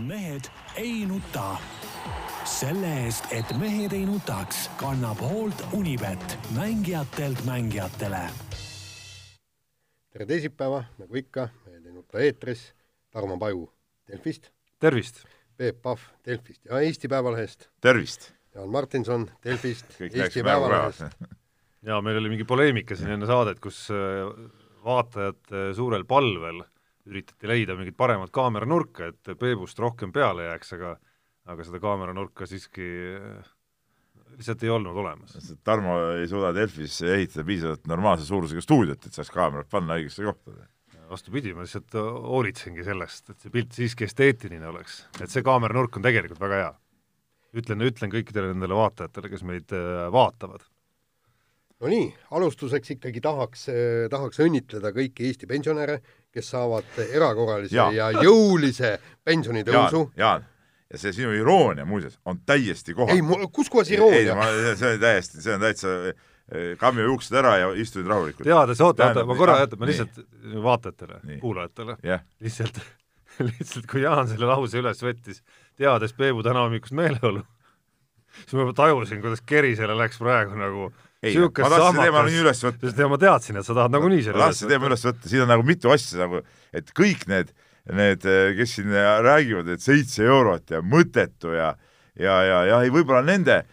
mehed ei nuta. selle eest, et mehed ei nutaks, kannab hoolt Unibet, mängijatelt mängijatele. tere teisipäeva, nagu ikka, Mehed ei nuta eetris, Tarmo Paju Delfist, tervist! Peep Pahv Delfist ja Eesti Päevalehest, tervist! Jaan Martinson Delfist, Eesti Päevalehest jaa, meil oli mingi poleemika siin enne saadet, kus äh, vaatajate suurel palvel üritati leida mingit paremat kaameranurka, et Peebust rohkem peale jääks, aga aga seda kaameranurka siiski äh, lihtsalt ei olnud olemas. Tarmo ei suuda Delfis ehitada piisavalt normaalse suurusega stuudiot, et saaks kaamerat panna õigesse kohta. vastupidi, ma lihtsalt hoolitsengi sellest, et see pilt siiski esteetiline oleks. et see kaameranurk on tegelikult väga hea. ütlen, ütlen kõikidele nendele vaatajatele, kes meid äh, vaatavad. No nii, alustuseks ikkagi tahaks, tahaks õnnitleda kõiki Eesti pensionäre, kes saavad erakorralise ja, Ja. jõulise pensionitõusu. Jaan, ja see sinu iroonia muuseas on täiesti kohal. ei, kus kohas ei, iroonia? see on täiesti, see on täitsa, kammi juuksed ära ja istu nüüd rahulikult. teades, oota, oota, ma korra, jah, oota, ma nii. lihtsalt vaatajatele, Nii. kuulajatele, jah, lihtsalt, lihtsalt kui Jaan selle lause üles võttis, teades Peebu tänahommikust meeleolu, siis ma juba tajusin, kuidas Kerisele läks praegu nagu sihuke ma tahtsin teema nii üles võtta. sest ma teadsin, et sa tahad nagunii selle ma tahtsin teema üles võtta, siin on nagu mitu asja nagu, et kõik need, need, kes siin räägivad, et seitse eurot ja mõttetu ja ja, ja, ja ei, võib-olla nende äh,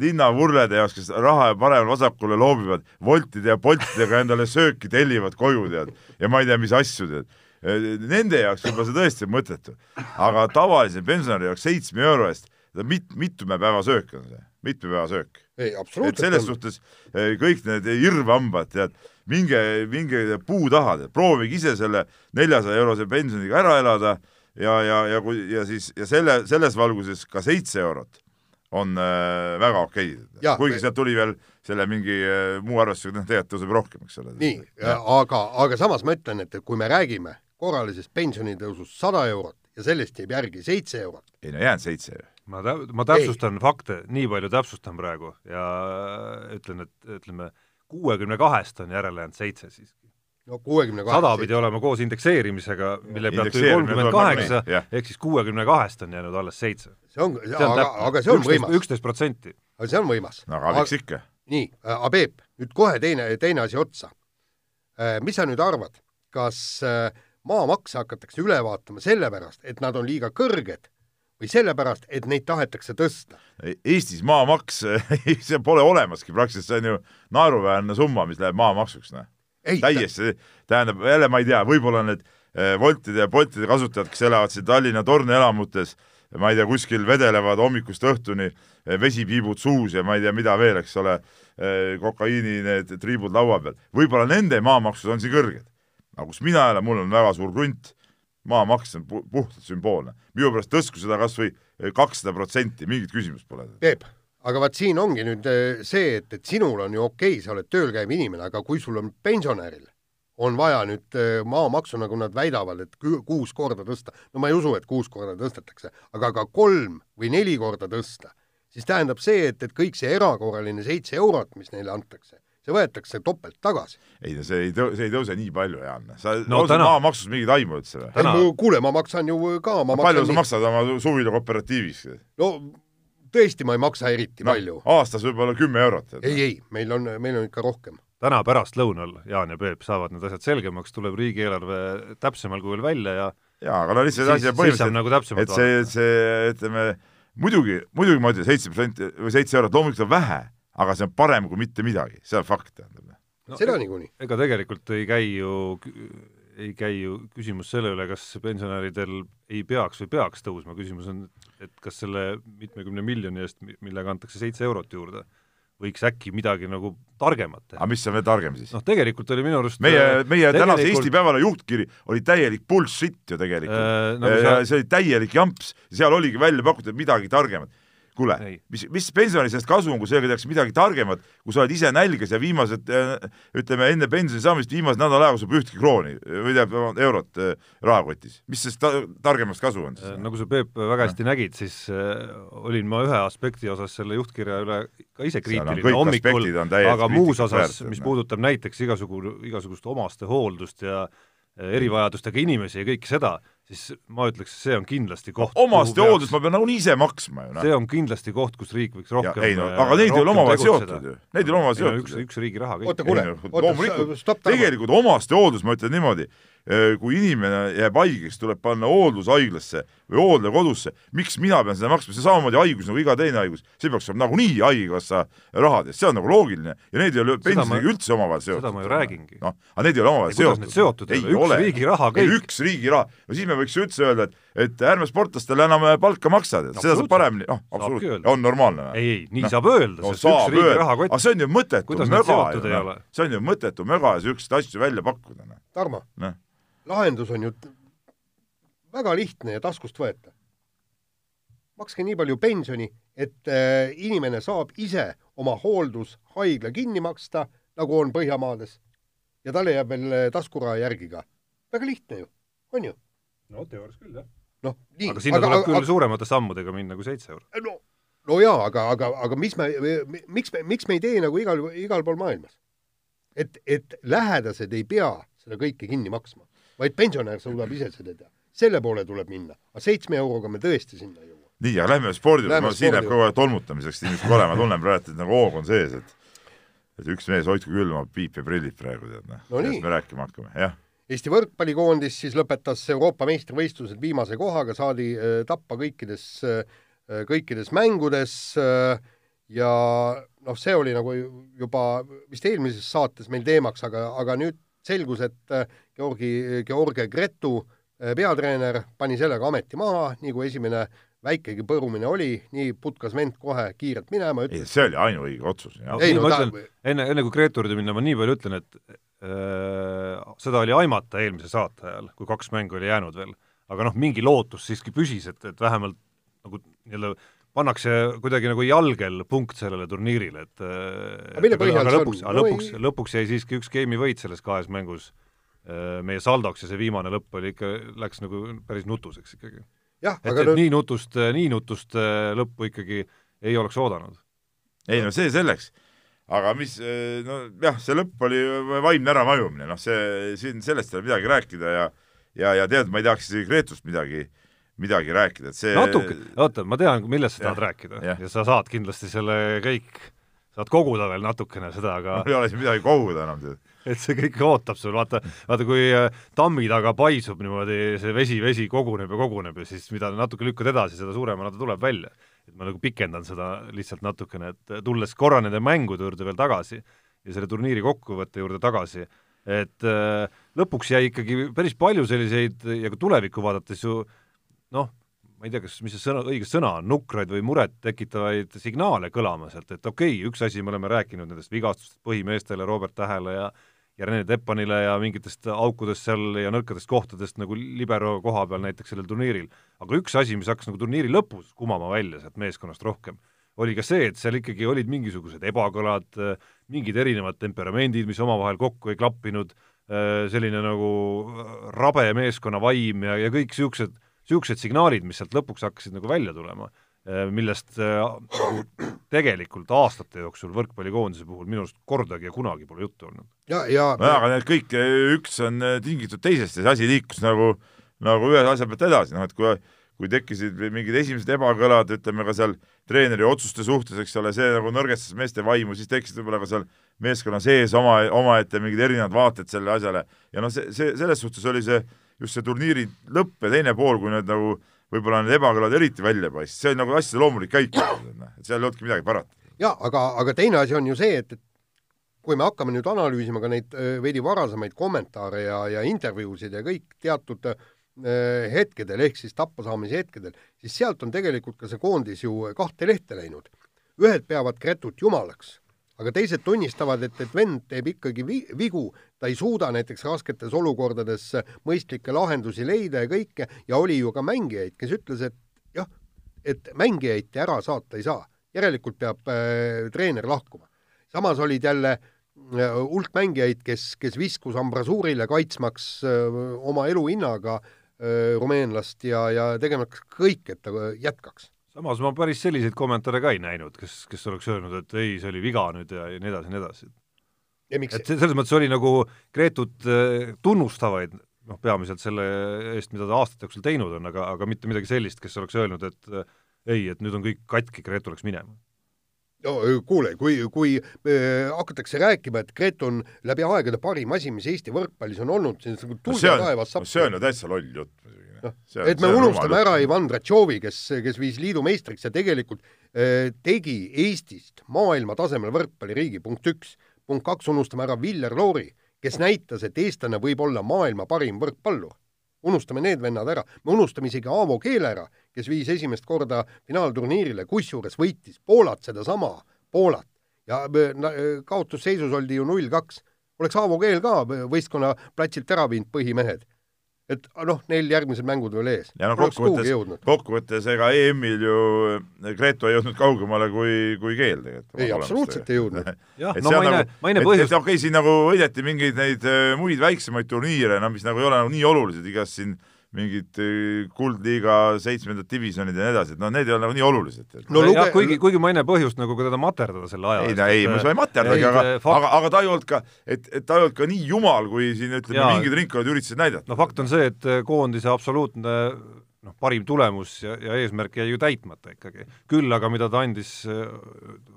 linnavurlede jaoks, kes raha paremale-vasakule loobivad, voltide ja boltidega endale sööki tellivad koju, tead, ja ma ei tea, mis asju, tead. Nende jaoks võib-olla see tõesti on mõttetu, aga tavalise pensionäri jaoks seitsme euro eest, mit-, mitme päeva söök on see, mitme päeva söök ei, absoluutselt selles on. suhtes eh, kõik need irvhambad, tead, minge, minge puu taha, proovige ise selle neljasaja eurose pensioniga ära elada ja, ja, ja kui ja siis ja selle, selles valguses ka seitse eurot on äh, väga okei Jaa, kuigi me- sealt tuli veel selle mingi äh, muu arvestusega, noh, tegelikult tõuseb rohkem, eks ole. nii, aga, aga samas ma ütlen, et kui me räägime korralisest pensionitõusust sada eurot ja sellest jääb järgi seitse eurot, ei no jäänud seitse ju. Ma tä-, ma täpsustan fakte, nii palju täpsustan praegu ja ütlen, et ütleme, kuuekümne kahest on järele jäänud seitse siiski. no kuuekümne sada kaheksa pidi olema koos indekseerimisega, mille pealt tuli kolmkümmend kaheksa ehk siis kuuekümne kahest on jäänud alles seitse. see on, aga, aga see on võimas, üksteist protsenti. aga see on võimas. no aga miks ikka? nii, aga Peep, nüüd kohe teine, teine asi otsa. mis sa nüüd arvad, kas äh, maamakse hakatakse üle vaatama sellepärast, et nad on liiga kõrged või sellepärast, et neid tahetakse tõsta? Eestis maamaks see pole olemaski praktiliselt, see on ju naeruväärne summa, mis läheb maamaksuks, noh täiesti, tähendab, jälle ma ei tea, võib-olla need eh, Woltide ja Boltide kasutajad, kes elavad siin Tallinna tornelamutes, ma ei tea, kuskil vedelevad hommikust õhtuni, vesipiibud suus ja ma ei tea, mida veel, eks ole, kokaiini need triibud laua peal. võib-olla nende maamaksud on siin kõrged. aga kus mina elan, mul on väga suur krunt, maamaks on pu puhtalt sümboolne. minu pärast tõstku seda kas või kakssada protsenti, mingit küsimust pole. Peep, aga vaat siin ongi nüüd äh, see, et, et sinul on ju okei okay,, sa oled tööl käiv inimene, aga kui sul on pensionäril on vaja nüüd äh, maamaksu, nagu nad väidavad, et kuus korda tõsta, no ma ei usu, et kuus korda tõstetakse, aga ka kolm või neli korda tõsta, siis tähendab see, et, et kõik see erakorraline seitse eurot, mis neile antakse, see võetakse topelt tagasi. ei no see ei tõu-, see ei tõuse nii palju, Jaan. sa No no, täna- maamaksus mingit aimu üldse või? Täna- kuule, ma maksan ju ka, ma palju maksan sa maksad oma suvila kooperatiivis? no tõesti, ma ei maksa eriti no, palju. aastas võib-olla kümme eurot. ei, ei, meil on, meil on ikka rohkem. täna pärastlõunal Jaan ja Peep saavad need asjad selgemaks, tuleb riigieelarve täpsemal kujul välja ja jaa, aga no lihtsalt asi on põhimõtteliselt, nagu täpsemalt et see, see, ütleme, muidugi, muidugi ma ütlen, seitse protsenti või seitse eurot loomulikult on vähe, aga see on parem kui mitte midagi, see on fakt, tähendab. no, seda niikuinii. ega tegelikult ei käi ju, ei käi ju küsimus selle üle, kas pensionäridel ei peaks või peaks tõusma, küsimus on, et kas selle mitmekümne miljoni eest, mi- millega antakse seitse eurot juurde, võiks äkki midagi nagu targemat teha. aga mis on veel targem siis? noh, tegelikult oli minu arust meie, meie tänase tegelikult- Eesti Päevalehe juhtkiri oli täielik bullshit ju tegelikult Äh, nagu ja sa- see oli täielik jamps, seal oligi välja pakutud midagi targemat. Kuule mis, mis pensionäri sellest kasu on, kui sellega tehakse midagi targemat, kui sa oled ise nälgas ja viimased, ütleme enne pensioni saamist viimase nädala ajaga saab ühtki krooni või tähendab eurot äh, rahakotis. mis sellest ta targemast kasu on siis? nagu sa, Peep, väga hästi nägid, siis äh, olin ma ühe aspekti osas selle juhtkirja üle ka ise kriitiline hommikul aga muus osas mis puudutab näiteks igasugu, igasugust omastehooldust ja erivajadustega inimesi ja kõike seda, siis ma ütleks, see on kindlasti koht omastehooldust ma pean nagunii ise maksma ju, noh. see on kindlasti koht, kus riik võiks rohkem ei no aga need ei ole omavahel seotud ju, need ei ole omavahel seotud. üks, üks riigi raha kõik. oota, kuule, oota, stopp, tegelikult omastehooldus, ma ütlen niimoodi, Äh, kui inimene jääb haigeks, tuleb panna hooldushaiglasse või hooldekodusse, miks mina pean seda maksma, see on samamoodi haigus nagu iga teine haigus, see peaks olema nagunii Haigekassa rahadest, see on nagu loogiline. Ja need ei ole pensioniga üldse omavahel seotud. seda ma ju räägingi. noh, aga need ei ole omavahel seotud. seotud ei ole, üks riigi raha kõik. üks riigi raha, no siis me võiks ju üldse öelda, et et ärme sportlastele enam palka maksa, seda saab paremini, noh, absoluutselt, on normaalne ei, ei, nii no, saab öelda, sest no, üks riigi rahakott aga see on ju mõttetu möga ju, noh. see on ju mõttetu möga ja niisuguseid asju välja pakkuda, noh. Tarmo. No., lahendus on ju väga lihtne ja taskust võetav. makske nii palju pensioni, et äh, inimene saab ise oma hooldushaigla kinni maksta, nagu on Põhjamaades, ja talle jääb veel äh, taskuraha järgi ka. väga lihtne ju, on ju? no teoorias küll, jah. noh, nii. aga sinna aga, tuleb aga, küll aga, suuremate sammudega minna kui seitse eurot. no, no jaa, aga, aga, aga mis me, miks me, miks me ei tee nagu igal, igal pool maailmas? et, et lähedased ei pea seda kõike kinni maksma vaid pensionär suudab ise seda teha. selle poole tuleb minna, aga seitsme euroga me tõesti sinna ei jõua. nii, aga lähme spordi juurde, siin läheb kogu aeg tolmutamiseks inimesed kole, ma tunnen praegu, et nagu hoog on sees, et et üks mees hoidku külma, piip ja prillid praegu, tead noh no, millest me rääkima hakkame, jah. Eesti võrkpallikoondis siis lõpetas Euroopa meistrivõistlused viimase kohaga, saadi äh, tappa kõikides äh,, kõikides mängudes äh, ja noh, see oli nagu juba vist eelmises saates meil teemaks, aga, aga nüüd selgus, et äh, Georgi, George Gretu äh, peatreener pani sellega ameti maha, nii kui esimene väikegi põrumine oli, nii putkas vend kohe kiirelt minema. ei, see oli ainuõige otsus. ei, no, ma ta... ütlen, enne, enne kui Gretu juurde minna, ma nii palju ütlen, et äh, seda oli aimata eelmise saate ajal, kui kaks mängu oli jäänud veel. aga noh, mingi lootus siiski püsis, et, et vähemalt nagu nii-öelda pannakse kuidagi nagu jalgel punkt sellele turniirile, et aga mille põhjal see lõpuks, on? lõpuks no,, lõpuks jäi siiski üks geimi võit selles kahes mängus äh, meie saldoks ja see viimane lõpp oli ikka, läks nagu päris nutuseks ikkagi. et, et nüüd... nii nutust, nii nutust äh, lõppu ikkagi ei oleks oodanud. ei no see selleks, aga mis, äh, no jah, see lõpp oli vaimne äravajumine, noh see, siin sellest ei ole midagi rääkida ja ja, ja tead, ma ei tahaks isegi Gretust midagi äh, midagi rääkida, et see natuke, oota, ma tean, millest sa tahad rääkida ja. ja sa saad kindlasti selle kõik, saad koguda veel natukene seda, aga mul ei ole siin midagi koguda enam, et see kõik ootab sul, vaata, vaata kui äh, tammi taga paisub niimoodi, see vesi, vesi koguneb ja koguneb ja siis mida natuke lükkad edasi, seda suuremana ta tuleb välja. et ma nagu pikendan seda lihtsalt natukene, et tulles korra nende mängude juurde veel tagasi ja selle turniiri kokkuvõtte juurde tagasi, et äh, lõpuks jäi ikkagi päris palju selliseid ja ka tulevikku vaadates ju äh, noh, ma ei tea, kas, mis see sõna, õige sõna on, nukraid või muret tekitavaid signaale kõlama sealt, et okei okay,, üks asi, me oleme rääkinud nendest vigastustest põhimeestele, Robert Tähele ja ja Rene Teppanile ja mingitest aukudest seal ja nõrkadest kohtadest nagu libero koha peal näiteks sellel turniiril. aga üks asi, mis hakkas nagu turniiri lõpus kumama välja sealt meeskonnast rohkem, oli ka see, et seal ikkagi olid mingisugused ebakõlad, mingid erinevad temperamendid, mis omavahel kokku ei klappinud, selline nagu rabe meeskonna vaim ja, ja kõik niisugused niisugused signaalid, mis sealt lõpuks hakkasid nagu välja tulema, eh, millest eh, nagu tegelikult aastate jooksul võrkpallikoondise puhul minu arust kordagi ja kunagi pole juttu olnud. ja, ja no aga need kõik, üks on tingitud teisest ja see asi liikus nagu, nagu ühe asja pealt edasi, noh et kui kui tekkisid mingid esimesed ebakõlad, ütleme ka seal treeneri otsuste suhtes, eks ole, see nagu nõrgestas meeste vaimu, siis tekkisid võib-olla ka seal meeskonna sees oma, omaette mingid erinevad vaated sellele asjale ja noh, see, see, selles suhtes oli see just see turniiri lõpp ja teine pool, kui need nagu võib-olla need ebakõlad eriti välja paistsid, see oli nagu asjade loomulik käik, et seal ei olnudki midagi parata. jaa, aga, aga teine asi on ju see, et, et kui me hakkame nüüd analüüsima ka neid veidi varasemaid kommentaare ja, ja intervjuusid ja kõik teatud äh, hetkedel, ehk siis tappasaamise hetkedel, siis sealt on tegelikult ka see koondis ju kahte lehte läinud. ühed peavad Gretut jumalaks aga teised tunnistavad, et, et vend teeb ikkagi vi-, vigu, ta ei suuda näiteks rasketes olukordades mõistlikke lahendusi leida ja kõike. Ja oli ju ka mängijaid, kes ütles, et jah, et mängijaid ära saata ei saa, järelikult peab äh, treener lahkuma. samas olid jälle äh, hulk mängijaid, kes, kes viskus ambrasuurile kaitsmaks äh, oma eluhinnaga äh, rumeenlast ja, ja tegemaks kõik, et ta jätkaks samas ma päris selliseid kommentaare ka ei näinud, kes, kes oleks öelnud, et ei, see oli viga nüüd ja, ja nii edasi ja nii edasi. et selles mõttes oli nagu Gretut äh, tunnustavaid noh, peamiselt selle eest, mida ta aastate jooksul teinud on, aga, aga mitte midagi sellist, kes oleks öelnud, et äh, ei, et nüüd on kõik katki, Gretu läks minema no kuule, kui, kui äh, hakatakse rääkima, et Gret on läbi aegade parim asi, mis Eesti võrkpallis on olnud, siis nagu tulge taevas sapp. see on ju täitsa loll jutt muidugi. Noh, et me unustame ära Ivan Ratšovi, kes, kes viis liidu meistriks ja tegelikult äh, tegi Eestist maailma tasemel võrkpalliriigi, punkt üks. punkt kaks, unustame ära Viljar Loori kes näitas, et eestlane võib olla maailma parim võrkpallur. unustame need vennad ära, me unustame isegi Aavo Keele ära, kes viis esimest korda finaalturniirile, kusjuures võitis Poolat, sedasama Poolat ja kaotusseisus oldi ju null kaks. oleks Aavo Keel ka võistkonna platsilt ära viinud põhimehed et noh, neil järgmised mängud veel ees. ja no kokkuvõttes, kokkuvõttes ega EM-il ju Gretu ei jõudnud kaugemale kui, kui Keel tegelikult. ei, absoluutselt ei jõudnud. jah, no maine nagu,, maine põhjus. okei okay,, siin nagu võideti mingeid neid äh, muid väiksemaid turniire, no mis nagu ei ole nagu nii olulised, igast siin äh, mingid äh, kuldliiga seitsmendad divisjonid ja nii edasi, et noh, need ei ole nagu nii olulised. no luge... jah, kuigi, kuigi ma ei näe põhjust nagu ka teda materdada selle aja eest. ei, ei, ma ei materdagi, aga, aga, aga ta ei olnud ka, et, et ta ei olnud ka nii jumal, kui siin ütleme mingid ringkonnad üritasid näidata. no fakt on see, et äh, koondise absoluutne noh, parim tulemus ja, ja eesmärk jäi ju täitmata ikkagi. küll aga mida ta andis, äh,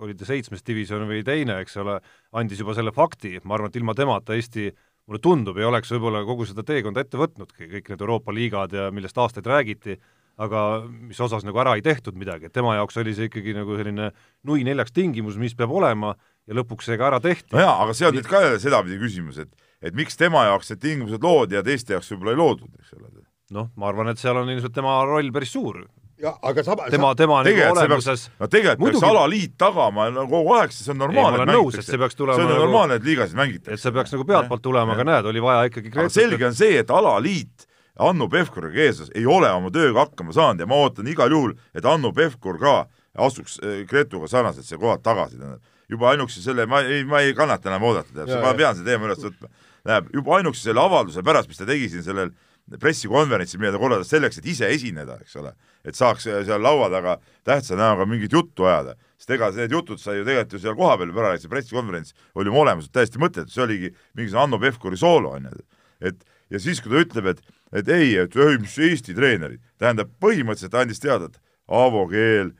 oli ta seitsmes divisjon või teine, eks ole, andis juba selle fakti, ma arvan, et ilma temata Eesti mulle tundub, ei oleks võib-olla kogu seda teekonda ette võtnudki, kõik need Euroopa liigad ja millest aastaid räägiti, aga mis osas nagu ära ei tehtud midagi, et tema jaoks oli see ikkagi nagu selline nui neljaks tingimus, mis peab olema ja lõpuks see ka ära tehti. no jaa, aga see on nüüd ka jälle sedapidi küsimus, et et miks tema jaoks need tingimused loodi ja teiste jaoks võib-olla ei loodud, eks ole. noh, ma arvan, et seal on ilmselt tema roll päris suur jah, aga sama tema, tema nagu olemuses no tegelikult peaks alaliit tagama no kogu aeg, see on normaalne, et et see see on nagu, normaalne, et liigasid mängitakse. et see peaks nagu pealtpoolt tulema, aga näed, oli vaja ikkagi aga selge on see, et alaliit Hanno Pevkuriga eesotsas ei ole oma tööga hakkama saanud ja ma ootan igal juhul, et Hanno Pevkur ka astuks eh, Gretuga sarnaselt see kohad tagasi, tähendab. juba ainuüksi selle, ma ei, ma ei kannata enam oodata, ma pean selle teema üles võtma. tähendab, juba ainuüksi selle avalduse pärast, mis ta tegi siin sellel pressikonverentsil, mida ta korraldas selleks, et ise esineda, eks ole, et saaks seal laua taga tähtsa näoga mingit juttu ajada, sest ega need jutud sai ju tegelikult ju seal kohapeal ära, see pressikonverents oli oma olemuselt täiesti mõttetu, see oligi mingisugune Hanno Pevkuri soolo, on ju. et ja siis, kui ta ütleb, et, et ei, et ei, mis Eesti treenerid, tähendab, põhimõtteliselt ta andis teada, et Aavo Keel,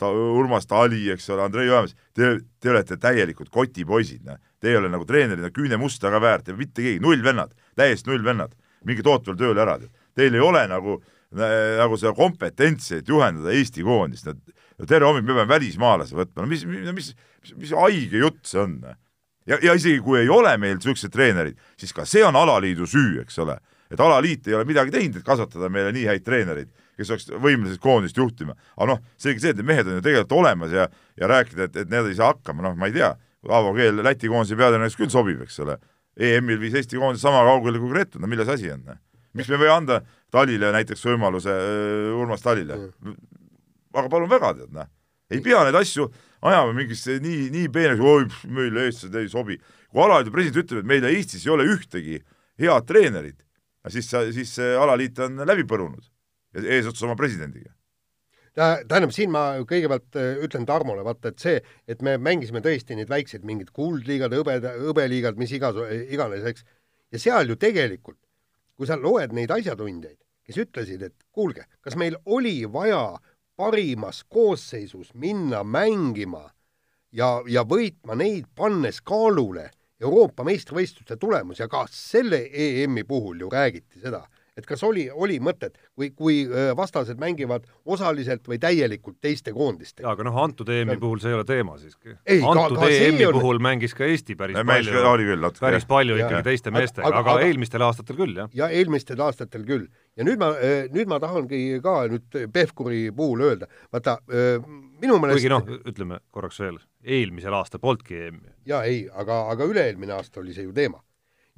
ta, Urmas Tali, eks ole, Andrei Joemas, te, te olete täielikud kotipoisid, noh. Te ei ole nagu treenerina küünemusta ka väärt ja mitte keegi, nullvennad, täiesti nullvennad minge tootval tööl ära, teil ei ole nagu, nagu seda kompetentsi, et juhendada Eesti koondist, no tere hommik, me peame välismaalase võtma, no mis, mis, mis, mis, mis haige jutt see on? ja, ja isegi kui ei ole meil niisugused treenerid, siis ka see on alaliidu süü, eks ole. et alaliit ei ole midagi teinud, et kasvatada meile nii häid treenereid, kes oleks võimelised koondist juhtima. aga noh, selge see, et need mehed on ju tegelikult olemas ja, ja rääkida, et, et need ei saa hakkama, noh, ma ei tea, Aavo Keel Läti koondise peatreeneriks küll sobib, eks ole EM-il viis Eesti koondis sama kaugele kui Gretu, no milles asi on? miks me ei või anda Talile näiteks võimaluse, Urmas Talile mm.? aga palun väga, tead, noh. ei pea neid asju ajama mingisse nii, nii peeneks, oi, meile eestlased ei sobi. kui alaliidu president ütleb, et meil Eestis ei ole ühtegi head treenerit, siis, siis see alaliit on läbi põrunud eesotsas oma presidendiga tähendab, siin ma kõigepealt äh, ütlen Tarmole, vaata, et see, et me mängisime tõesti neid väikseid mingeid kuldliigad, hõbe, hõbeliigad, mis igas, iganes, eks, ja seal ju tegelikult, kui sa loed neid asjatundjaid, kes ütlesid, et kuulge, kas meil oli vaja parimas koosseisus minna mängima ja, ja võitma neid, pannes kaalule Euroopa meistrivõistluste tulemus ja ka selle EM-i puhul ju räägiti seda et kas oli, oli mõtet, kui, kui vastased mängivad osaliselt või täielikult teiste koondistega. jaa, aga noh, antud EM-i puhul see ei ole teema siiski. antud EM-i on... puhul mängis ka Eesti päris ja, palju, küll, päris palju ja. ikkagi teiste meestega, aga, aga, aga eelmistel aastatel küll, jah. ja eelmistel aastatel küll. ja nüüd ma, nüüd ma tahangi ka nüüd Pevkuri puhul öelda, vaata minu meelest kuigi noh, ütleme korraks veel, eelmisel aastal polnudki EM-i. jaa, ei, aga, aga üle-eelmine aasta oli see ju teema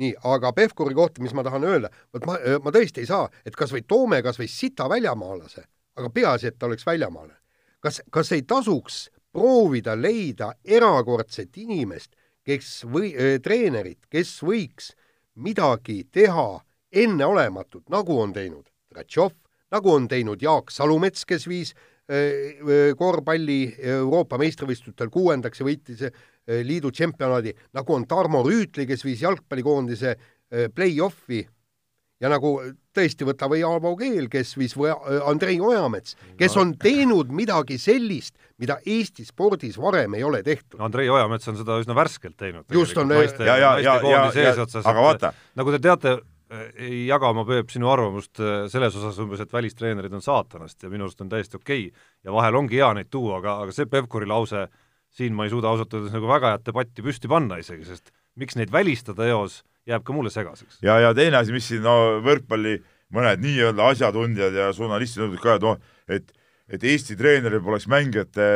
nii, aga Pevkuri kohta, mis ma tahan öelda, vot ma, ma tõesti ei saa, et kas või toome kas või sita väljamaalase, aga peaasi, et ta oleks väljamaalane. kas, kas ei tasuks proovida leida erakordset inimest, kes või äh,, treenerit, kes võiks midagi teha enneolematut, nagu on teinud Tratšov, nagu on teinud Jaak Salumets, kes viis korvpalli Euroopa meistrivõistlustel kuuendaks ja võitis liidu tšempionaadi, nagu on Tarmo Rüütli, kes viis jalgpallikoondise eh, play-off'i ja nagu tõesti võta või Aavo Keel, kes viis või äh, Andrei Ojamets, kes on teinud midagi sellist, mida Eesti spordis varem ei ole tehtud. Andrei Ojamets on seda üsna värskelt teinud. just on ja, ja, ja, ja, ja, aga vaata. nagu te teate, ei jaga ma, Peep, sinu arvamust äh, selles osas umbes, et välistreenerid on saatanast ja minu arust on täiesti okei okay. ja vahel ongi hea neid tuua, aga, aga see Pevkuri lause, siin ma ei suuda ausalt öeldes nagu väga head debatti püsti panna isegi, sest miks neid välistada eos jääb ka mulle segaseks. ja, ja teine asi, mis siin no võrkpalli mõned nii-öelda asjatundjad ja žurnalistid ütlevad ka, et noh, et et Eesti treeneril poleks mängijate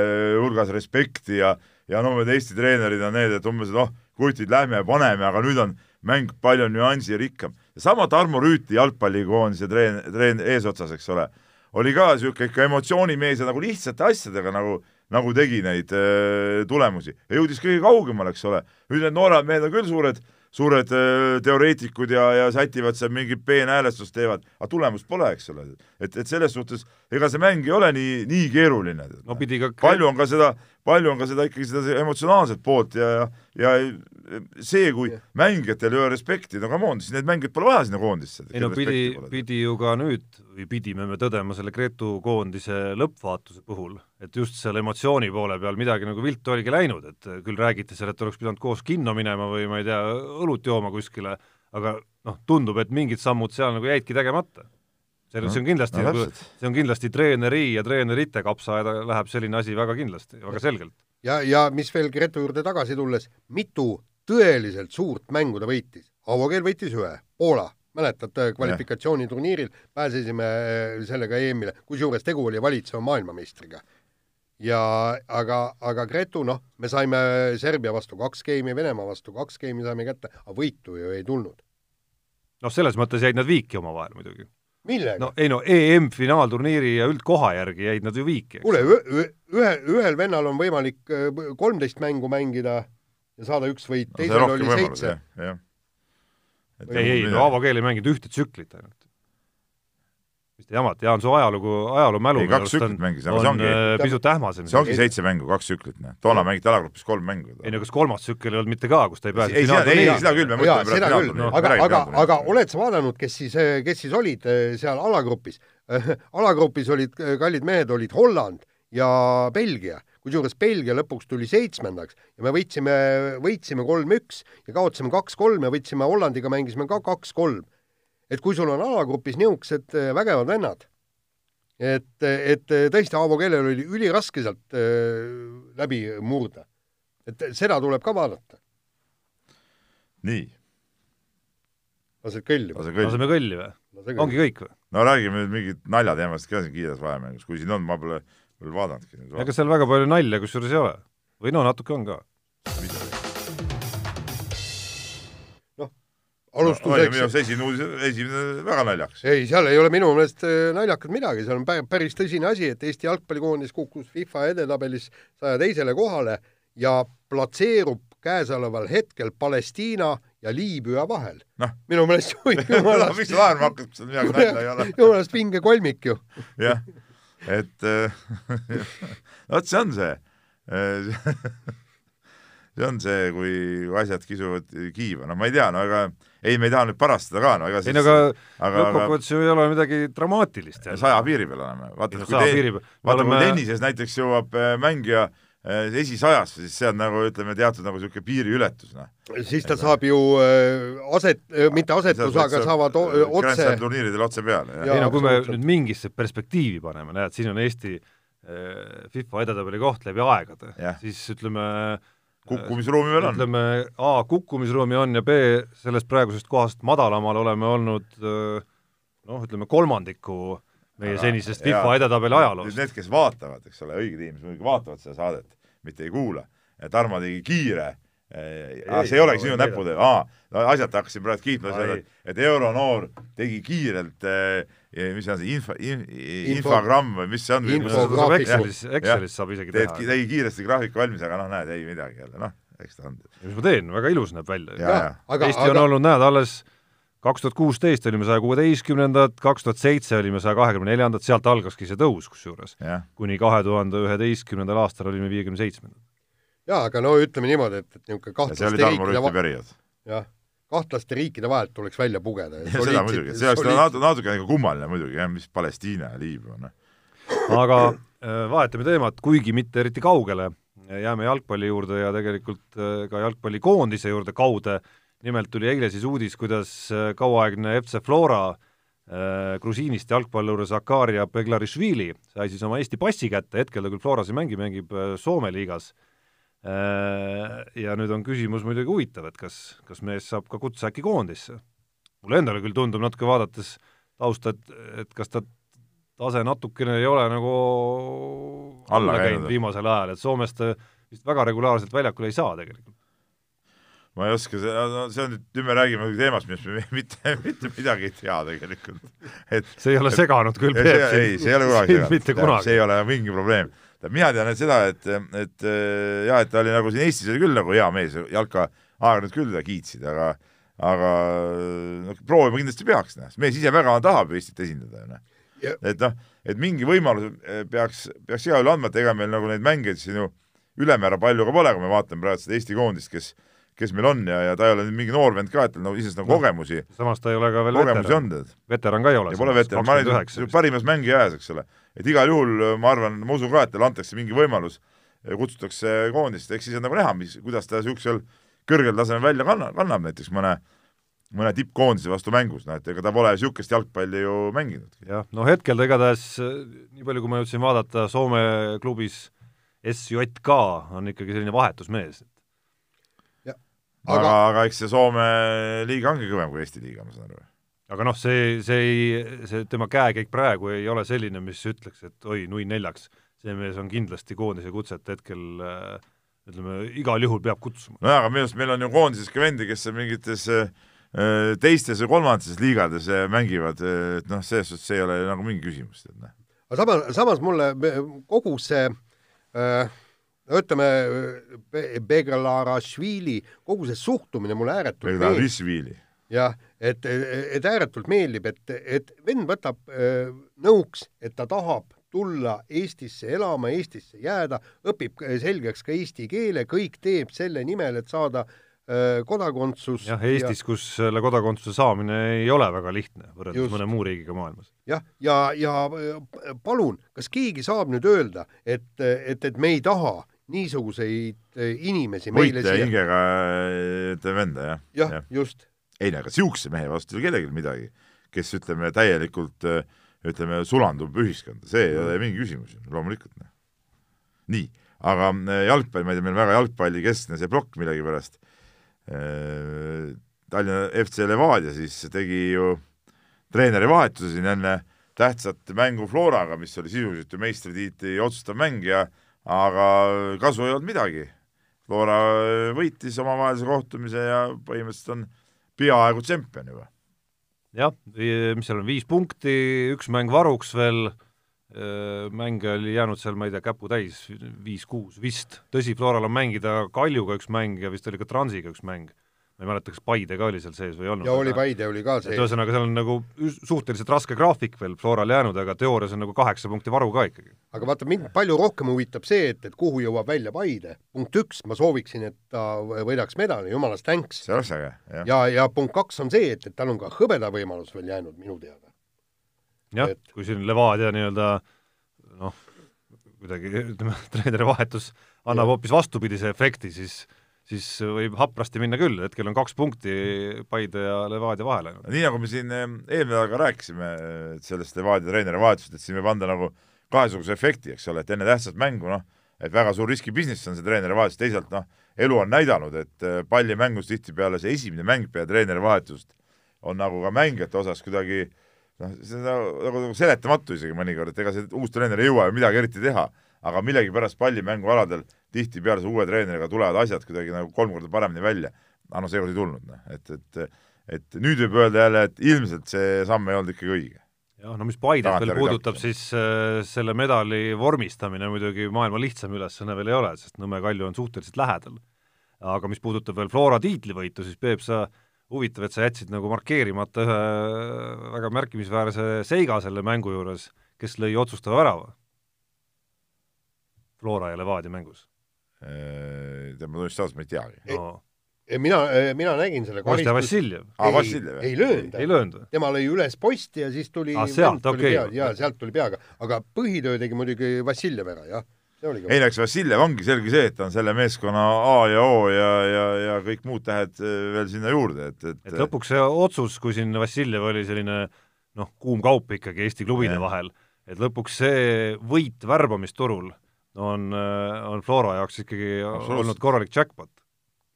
hulgas respekti ja ja no need Eesti treenerid on need, et umbes noh, kutid, lähme ja paneme, aga nüüd on mäng palju nüansirikkam. sama Tarmo Rüütli jalgpallikoondise treen-, treen-, eesotsas, eks ole, oli ka niisugune ikka emotsioonimees ja nagu lihtsate asjadega nagu nagu tegi neid öö, tulemusi ja jõudis kõige kaugemale, eks ole. nüüd need noored mehed on küll suured suured äh, teoreetikud ja, ja sätivad seal mingit peenhäälestust teevad, aga tulemust pole, eks ole. et, et selles suhtes ega see mäng ei ole nii, nii keeruline. no pidi ka palju on ka seda, palju on ka seda ikkagi seda emotsionaalset poolt ja, ja, ja see, kui mängijatel ei ole respekti, no come on, siis need mängijad pole vaja sinna koondisse. ei no pidi, pidi ju ka nüüd või pidime me tõdema selle Gretu koondise lõppvaatuse puhul, et just seal emotsiooni poole peal midagi nagu viltu oligi läinud, et küll räägiti seal, et oleks pidanud koos kinno minema või ma ei tea, õlut jooma kuskile, aga noh, tundub, et mingid sammud seal nagu jäidki tegemata. See, see on kindlasti no, nagu, see on kindlasti treeneri ja treenerite kapsaaeda läheb selline asi väga kindlasti, väga selgelt. ja, ja mis veel Gretu juurde tagasi tulles, mitu tõeliselt suurt mängu ta võitis. Aavo Keel võitis ühe, Poola, mäletad, kvalifikatsiooniturniiril pääsesime äh, sellega EM-ile, kusjuures tegu oli valitseva maailmameistriga. ja aga, aga Gretu, noh, me saime Serbia vastu kaks geimi, Venemaa vastu kaks geimi saime kätte, aga võitu ju ei tulnud. noh, selles mõttes jäid nad viiki omavahel muidugi millega? no ei no EM-finaalturniiri ja üldkoha järgi jäid nad ju viiki. kuule, ühe, ühel vennal on võimalik äh, kolmteist mängu mängida ja saada üks võit, teisel no, oli seitse. ei, ei, no Aavo Keel ei mänginud ühte tsüklit ainult. Mis te jamate, Jaan, su ajalugu, ajaloomälu ei, kaks tsüklit mängis, aga see ongi äh, pisut ähmasem. see ongi seitse mängu, kaks tsüklit, noh. toona mängiti alagrupis kolm mängu. ei no kas kolmas tsükkel ei olnud mitte ka, kus ta ei pääse ei, seda, ei, seda küll, me mõtleme seda küll, no, aga, aga, aga oled sa vaadanud, kes siis, kes siis olid äh, seal alagrupis? alagrupis olid, kallid mehed, olid Holland ja Belgia kusjuures Belgia lõpuks tuli seitsmendaks ja me võitsime, võitsime kolm-üks ja kaotasime kaks-kolm ja võitsime Hollandiga, mängisime ka kaks-kolm. Et kui sul on alagrupis niisugused äh, vägevad vennad, et, et tõesti Aavo Kellel oli üliraske sealt äh, läbi murda. et seda tuleb ka vaadata. nii. lased kõlli? laseme kõlli või? ongi kõik või? no räägime nüüd mingit naljateemast ka siin kiires vahemängus, kui siin on, ma pole veel vaadanudki. ega seal väga palju nalja kusjuures ei ole. või no natuke on ka. noh, alustuseks minu arust esimene uudis, esimene väga naljakas. ei, seal ei ole minu meelest äh, naljakat midagi, seal on päris tõsine asi, et Eesti jalgpallikoondis kukkus FIFA edetabelis saja teisele kohale ja platseerub käesoleval hetkel Palestiina ja Liibüa vahel no.. minu meelest jumalast miks sa naerma hakkad, seal midagi nalja ei ole? jumalast vinge kolmik ju. jah et vot see on see see on see, kui asjad kisuvad kiiva, no ma ei tea, no ega ei, me ei taha nüüd parastada ka, no ega siis ei no aga lõppkokkuvõttes ju ei ole midagi dramaatilist. saja piiri peal oleme, vaata, kui, te, vaata oleme... kui tennises näiteks jõuab äh, mängija äh, esisajasse, siis see on nagu ütleme, teatud nagu niisugune piiriületus, noh. siis ta et, saab ju äh, aset, mitte asetus, aga saavad otse turniiridel otse peale. ei no kui me nüüd mingisse perspektiivi paneme, näed, siin on Eesti FIFA edetabeli koht läbi aegade, siis ütleme kukkumisruumi veel on. ütleme, A, kukkumisruumi on ja B, sellest praegusest kohast madalamal oleme olnud noh, ütleme kolmandiku meie Aga, senisest FIFA edetabeli ajaloost. Need, kes vaatavad, eks ole, õiged inimesed muidugi vaatavad seda saadet, mitte ei kuula. Tarmo tegi kiire Ei, see ei olegi sinu näppude, aa, asjata hakkasin praegu kiitma seda, et, et euronoor tegi kiirelt eh, mis see on see info, infogramm või mis see on? Excelis, Excelis saab isegi teha. tegi kiiresti graafiku valmis, aga noh, näed, ei midagi jälle, noh, eks ta on. mis ma teen, väga ilus näeb välja. Eesti aga... on olnud, näed, alles kaks tuhat kuusteist olime saja kuueteistkümnendad, kaks tuhat seitse olime saja kahekümne neljandad, sealt algaski see tõus kusjuures. kuni kahe tuhande üheteistkümnendal aastal olime viiekümne seitsmendad jaa, aga no ütleme niimoodi, et, et niisugune kahtlaste riikide va-... periood. jah, kahtlaste riikide vahelt tuleks välja pugeda. seda muidugi, see oleks natuke, natuke nagu kummaline muidugi jah, mis Palestiina ja Liibüa, noh. aga äh, vahetame teemat, kuigi mitte eriti kaugele, jääme jalgpalli juurde ja tegelikult äh, ka jalgpallikoondise juurde kaude, nimelt tuli eile siis uudis, kuidas äh, kauaaegne FC Flora äh, grusiinist jalgpallur Zakaria Beglarišvili sai siis oma Eesti passi kätte, hetkel ta küll Floras ei mängi, mängib Soome liigas ja nüüd on küsimus muidugi huvitav, et kas, kas mees saab ka kutse äkki koondisse. mulle endale küll tundub natuke vaadates tausta, et, et kas ta tase natukene ei ole nagu Alla käinud. viimasel ajal, et Soomest ta vist väga regulaarselt väljakule ei saa tegelikult. ma ei oska, see on nüüd, nüüd me räägime teemast, millest me mitte, mitte midagi ei tea tegelikult. et see ei ole seganud küll ei, Peep see, ei, see ei ole kunagi sind kunagi. see ei ole mingi probleem. Mina tean et seda, et, et äh, jah, et ta oli nagu siin Eestis oli küll nagu hea mees, jalka aeg-ajalt küll teda kiitsid, aga aga noh, proovima kindlasti peaks, noh, mees ise väga tahab Eestit esindada, noh Ja-. et noh, et mingi võimalus eh, peaks, peaks igal juhul andma, et ega meil nagu neid mängijaid siin ju ülemäära palju ka pole, kui me vaatame praegu seda Eesti koondist, kes kes meil on ja, ja ta ei ole nüüd mingi noor vend ka, et tal nagu iseenesest nagu kogemusi, samas ta ei ole ka veel veteran, veteran ka ei ole. ja pole veteran, ma olen parimas mängija ajas, eks ole. Et igal juhul ma arvan, ma usun ka, et talle antakse mingi võimalus, kutsutakse koondist, eks siis on nagu näha, mis, kuidas ta niisugusel kõrgel tasemel välja kannab, kannab näiteks mõne mõne tippkoondise vastu mängus, noh et ega ta pole niisugust jalgpalli ju mänginudki. jah, no hetkel ta igatahes, nii palju kui ma jõudsin vaadata, Soome klubis SJK on ikkagi selline vahetusmees. aga, aga aga, aga eks see Soome liiga ongi kõvem kui Eesti liiga, ma saan aru. Aga noh, see, see ei, see tema käekäik praegu ei ole selline, mis ütleks, et oi, nui neljaks, see mees on kindlasti koondise kutset hetkel äh, ütleme, igal juhul peab kutsuma. nojah, aga minu arust meil on ju koondises ka vendi, kes mingites äh, teistes või kolmandates liigades äh, mängivad, et noh, selles suhtes see ei ole nagu mingi küsimus, noh. aga samas, samas mulle me- kogu see äh, ütleme, Begalarašvili, kogu see suhtumine mulle ääretult meeldib. Jah, et, et ääretult meeldib, et, et vend võtab äh, nõuks, et ta tahab tulla Eestisse elama, Eestisse jääda, õpib selgeks ka eesti keele, kõik teeb selle nimel, et saada äh, kodakondsus. jah, Eestis, kus selle kodakondsuse saamine ei ole väga lihtne võrreldes Just. mõne muu riigiga maailmas. jah, ja, ja, ja äh, palun, kas keegi saab nüüd öelda, et, et, et me ei taha niisuguseid äh, inimesi võitleja siia, hingega äh, ütleme venda, jah. jah, just, ei no aga siukse mehe vastu ei ole kellelgi midagi, kes ütleme täielikult äh, ütleme, sulandub ühiskonda, see ei ole mingi küsimus loomulikult noh. nii, aga äh, jalgpall, ma ei tea, meil on väga jalgpallikeskne see plokk millegipärast. Tallinna FC Levadia siis tegi ju treeneri vahetuse siin enne tähtsat mängu Floraga, mis oli sisuliselt ju meistritiitli otsustav mäng ja aga kasu ei olnud midagi. Flora võitis omavahelise kohtumise ja põhimõtteliselt on peaaegu tšempion juba. jah, mis seal on, viis punkti, üks mäng varuks veel, mänge oli jäänud seal, ma ei tea, käputäis, viis-kuus vist. tõsi, Floral on mängida Kaljuga üks mäng ja vist oli ka Transiga üks mäng. Ma ei mäleta, kas Paide ka oli seal sees või ei olnud. ja oli Paide oli ka et see, ühesõnaga, seal on nagu suhteliselt raske graafik veel Floral jäänud, aga teoorias on nagu kaheksa punkti varu ka ikkagi. aga vaata, mind palju rohkem huvitab see, et, et kuhu jõuab välja Paide. punkt üks, ma sooviksin, et ta võidaks medali, jumalast thanks. see oleks äge, jah. ja, ja punkt kaks on see, et, et tal on ka hõbeda võimalus veel jäänud minu teada. jah Et-, kui siin Levadia nii-öelda noh, kuidagi ütleme, treeneri vahetus annab hoopis vastupidise efekti, siis siis võib haprasti minna küll, hetkel on kaks punkti Paide ja Levadia vahel ainult. nii nagu me siin eh, eelmine nädal ka rääkisime sellest Levadia treeneri vahetusest, et siin võib anda nagu kahesuguse efekti, eks ole, et enne tähtsat mängu noh, et väga suur riskibusiness on see treeneri vahetus, teisalt noh, elu on näidanud, et eh, pallimängus tihtipeale see esimene mäng peale treeneri vahetust on nagu ka mängijate osas kuidagi noh, see on nagu, nagu, nagu seletamatu isegi mõnikord, et ega see uus treener ei jõua ju midagi eriti teha, aga millegipärast pallimängualadel tihtipeale uue treeneriga tulevad asjad kuidagi nagu kolm korda paremini välja. aga noh, seekord ei tulnud, noh, et, et et nüüd võib öelda jälle, et ilmselt see samm ei olnud ikkagi õige. jah, no mis Paidet veel puudutab, siis äh, selle medali vormistamine muidugi maailma lihtsam ülesanne veel ei ole, sest Nõmme Kalju on suhteliselt lähedal. aga mis puudutab veel Flora tiitlivõitu, siis Peep, sa huvitav, et sa jätsid nagu markeerimata ühe väga märkimisväärse seiga selle mängu juures, kes lõi otsustava värava Flora ja Levadia mängus tead, ma tunnistan ausalt, ma ei teagi. no,. mina, mina nägin selle Kostja. Vassiljev, aa, Vassiljev, ei löönud ei. löönud või? tema lõi üles posti ja siis tuli Ah, sealt, tuli okei. pea, jaa, sealt tuli peaga, aga põhitöö tegi muidugi Vassiljev ära, jah. ei no eks Vassiljev ongi selge see, et ta on selle meeskonna A ja O ja, ja, ja kõik muud tähed eh, veel sinna juurde, et, et, et lõpuks see otsus, kui siin Vassiljev oli selline noh, kuum kaup ikkagi Eesti klubide Jah. vahel, et lõpuks see võit värbamisturul on, on Flora jaoks ikkagi olnud korralik jackpot,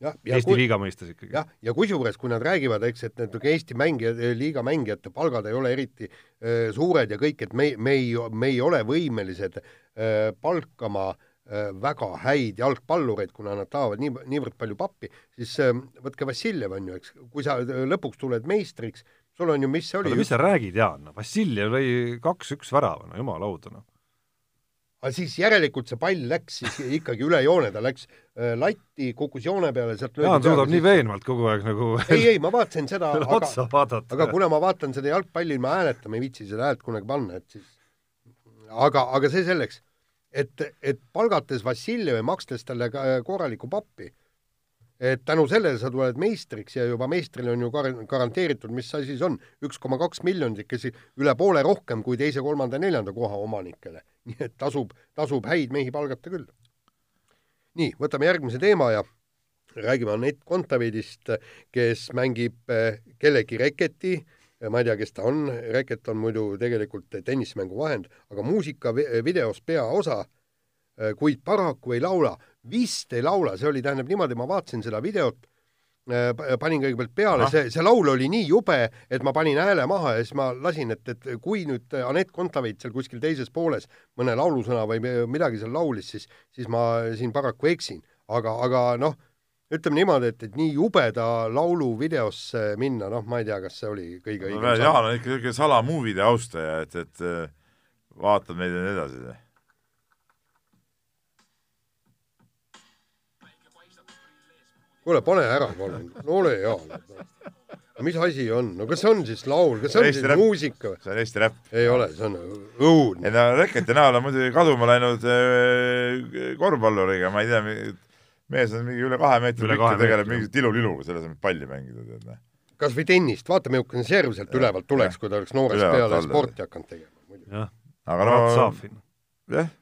jah, ja Eesti kui, liiga mõistes ikkagi. jah, ja kusjuures, kui nad räägivad, eks, et need Eesti mängijad, liiga mängijate palgad ei ole eriti äh, suured ja kõik, et me, me ei, me ei ole võimelised äh, palkama äh, väga häid jalgpallureid, kuna nad tahavad nii, niivõrd palju pappi, siis äh, võtke Vassiljev on ju, eks, kui sa äh, lõpuks tuled meistriks, sul on ju, mis see oli oota, mis, sa räägid, Jaan, Vassiljev lõi kaks-üks värava, no jumala auto, noh. Aga siis järelikult see pall läks siis ikkagi üle joone, ta läks äh, latti, kukkus joone peale, sealt Jaan suudab nii veenvalt kogu aeg nagu ei, ei, ma vaatasin seda, aga aga kuna ma vaatan seda jalgpalli ma ei viitsi seda häält kunagi panna, et siis aga, aga see selleks, et, et palgates Vassiljevi, makstes talle ka korralikku pappi, et tänu sellele sa tuled meistriks ja juba meistrile on ju gar- garanteeritud, mis asi see on, üks koma kaks miljonit, kes üle poole rohkem kui teise, kolmanda, neljanda koha omanikele. nii et tasub, tasub häid mehi palgata küll. nii, võtame järgmise teema ja räägime Anett Kontaveidist, kes mängib eh, kellegi reketi, ma ei tea, kes ta on, reket on muidu tegelikult tennisemängu vahend, aga muusikavideos peaosa, kuid paraku ei laula, vist ei laula, see oli, tähendab niimoodi, ma vaatasin seda videot, panin kõigepealt peale, Ah. see, see laul oli nii jube, et ma panin hääle maha ja siis ma lasin, et, et kui nüüd Anett Kontaveit seal kuskil teises pooles mõne laulusõna või midagi seal laulis, siis, siis ma siin paraku eksin, aga, aga noh, ütleme niimoodi, et, et nii jubeda laulu videosse minna, noh, ma ei tea, kas see oli kõige no, õigem Jaan on ikka niisugune salamuuvide austaja, et, et vaatab neid ja nii edasi. kuule, pane ära palun, no ole hea. mis asi on, no kas see on siis laul, kas see on Eesti siis räpp. muusika või? see on Eesti räpp. ei ole, see on õudne. ei no Reketi näol on muidugi kaduma läinud eh, korvpalluriga, ma ei tea, mees on mingi üle kahe meetri pikk ja tegeleb mingi tiluliluga, selle asemel et palli mängida, tead noh. kas või tennist, vaata missugune serv sealt ülevalt tuleks, kui ta oleks noorest Ülevalt peale sporti hakanud tegema. jah, aga no jah,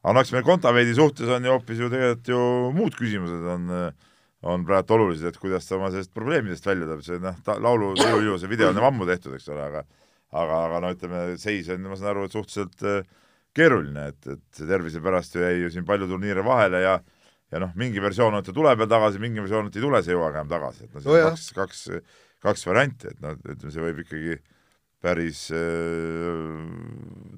aga no eks meil Kontaveidi suhtes on ju hoopis ju tegelikult ju muud küsimused on, on praegu olulised, et kuidas ta oma sellest probleemidest välja tuleb, see noh, laulu ju see video on ammu tehtud, eks ole, aga aga, aga no ütleme, seis on, ma saan aru, et suhteliselt äh, keeruline, et, et tervise pärast ju jäi ju siin palju turniire vahele ja ja noh, mingi versioon on, et ta tuleb veel tagasi, mingi versioon, et ei tule, see ei jõua enam tagasi, et noh, siin No on jah. kaks, kaks, kaks varianti, et noh, ütleme, see võib ikkagi päris äh,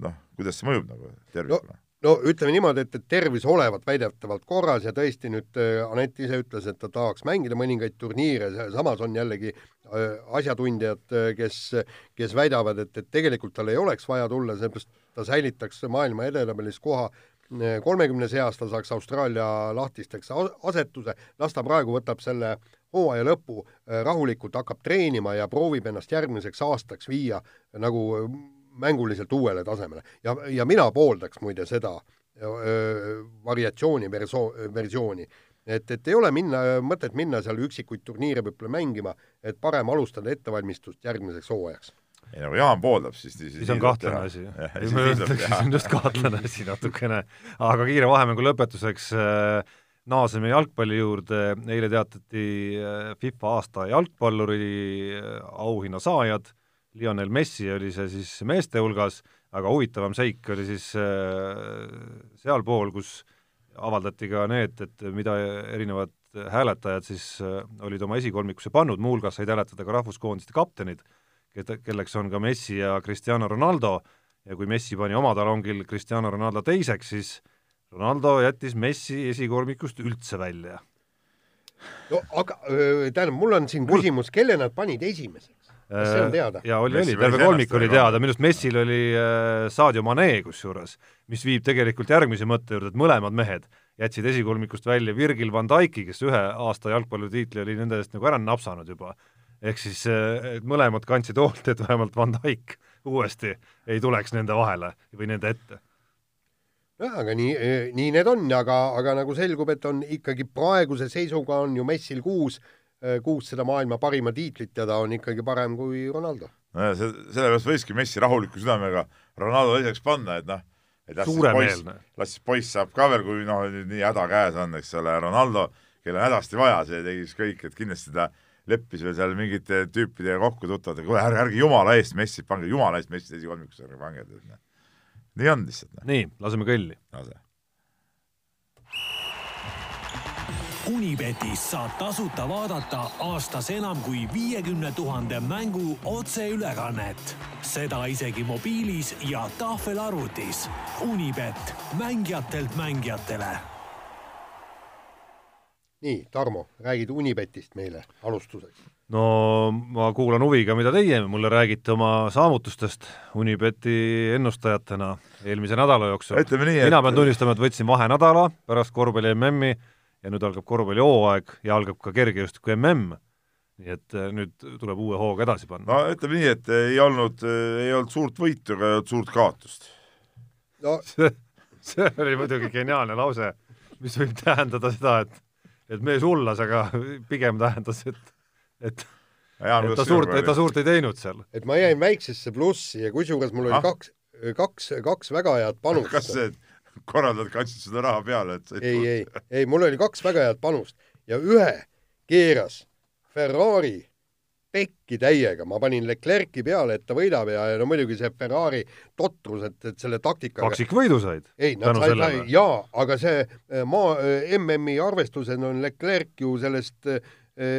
noh, kuidas see mõjub nagu tervikuna no ütleme niimoodi, et, et tervis olevat väidetavalt korras ja tõesti nüüd äh, Anett ise ütles, et ta tahaks mängida mõningaid turniire, samas on jällegi äh, asjatundjad, kes, kes väidavad, et, et tegelikult tal ei oleks vaja tulla, sellepärast ta säilitaks maailma edetabelis koha äh, kolmekümne seas, ta saaks Austraalia lahtisteks asetuse, las ta praegu võtab selle hooaja lõpu äh, rahulikult, hakkab treenima ja proovib ennast järgmiseks aastaks viia nagu äh, mänguliselt uuele tasemele ja, ja mina pooldaks muide seda öö, variatsiooni verso-, versiooni. et, et ei ole minna, mõtet minna seal üksikuid turniire võib-olla mängima, et parem alustada ettevalmistust järgmiseks hooajaks. ei nagu Jaan pooldab, siis siis on kahtlane asi. ma ütleks, see on just kahtlane asi natukene. aga kiire vahemängu lõpetuseks naaseme jalgpalli juurde, eile teatati FIFA aasta jalgpalluri auhinna saajad, Lionel Messi oli see siis meeste hulgas, aga huvitavam seik oli siis äh, sealpool, kus avaldati ka need, et mida erinevad hääletajad siis äh, olid oma esikolmikusse pannud, muuhulgas said hääletada ka rahvuskoondiste kaptenid, kelleks on ka Messi ja Cristiano Ronaldo ja kui Messi pani oma talongil Cristiano Ronaldo teiseks, siis Ronaldo jättis Messi esikolmikust üldse välja. no aga tähendab, mul on siin küsimus, kelle nad panid esimeseks? See on teada? jaa, oli, oli, terve kolmik oli teada, minu arust Messil oli äh, Sadio Mane kusjuures, mis viib tegelikult järgmise mõtte juurde, et mõlemad mehed jätsid esikolmikust välja Virgil van Dijk'i, kes ühe aasta jalgpallitiitli oli nende eest nagu ära napsanud juba. ehk siis äh, et mõlemad kandsid hoolt, et vähemalt van Dijk uuesti ei tuleks nende vahele või nende ette. jah, aga nii, nii need on, aga, aga nagu selgub, et on ikkagi praeguse seisuga on ju Messil kuus, kuus seda maailma parima tiitlit ja ta on ikkagi parem kui Ronaldo. nojah, see, sellepärast võiski Messi rahuliku südamega Ronaldo teiseks panna, et noh, et las siis poiss, las siis poiss saab ka veel, kui noh, nii häda käes on, eks ole, Ronaldo, kellel on hädasti vaja, see tegi siis kõik, et kindlasti ta leppis veel seal mingite tüüpidega kokku tuttavate, kuule ärge, ärge jumala eest Messi pange, jumala eest Messi esikolmikusse ärge pange, tead noh. nii on lihtsalt, noh, nii, laseme kõlli. lase. Unibetis saab tasuta vaadata aastas enam kui viiekümne tuhande mängu otseülekannet. seda isegi mobiilis ja tahvelarvutis. Unibet, mängijatelt mängijatele nii, Tarmo, räägid Unibetist meile alustuseks. no ma kuulan huviga, mida teie mulle räägite oma saavutustest Unibeti ennustajatena eelmise nädala jooksul. ütleme nii, et mina pean tunnistama, et võtsin vahenädala pärast korvpalli MM-i ja nüüd algab korvpallihooaeg ja algab ka kergejõustiku MM. nii et eh, nüüd tuleb uue hooga edasi panna no ütleme nii, et ei olnud, ei olnud suurt võitu ega ei olnud suurt kaotust. no see, see oli muidugi geniaalne lause, mis võib tähendada seda, et et mees hullas, aga pigem tähendas, et et, et ta suurt, et ta suurt ei teinud seal. et ma jäin väiksesse plussi ja kusjuures mul oli Ah. kaks, kaks, kaks väga head panust. kas see korraldajad kandsid seda raha peale, et ei, ei, ei, mul oli kaks väga head panust ja ühe keeras Ferrari pekki täiega, ma panin Leclerc'i peale, et ta võidab ja, ja no muidugi see Ferrari totrus, et, et selle taktikaga kaksikvõidu said ei, nad said, sai, jaa, aga see eh, maa, MM-i arvestused on Leclerc ju sellest eh,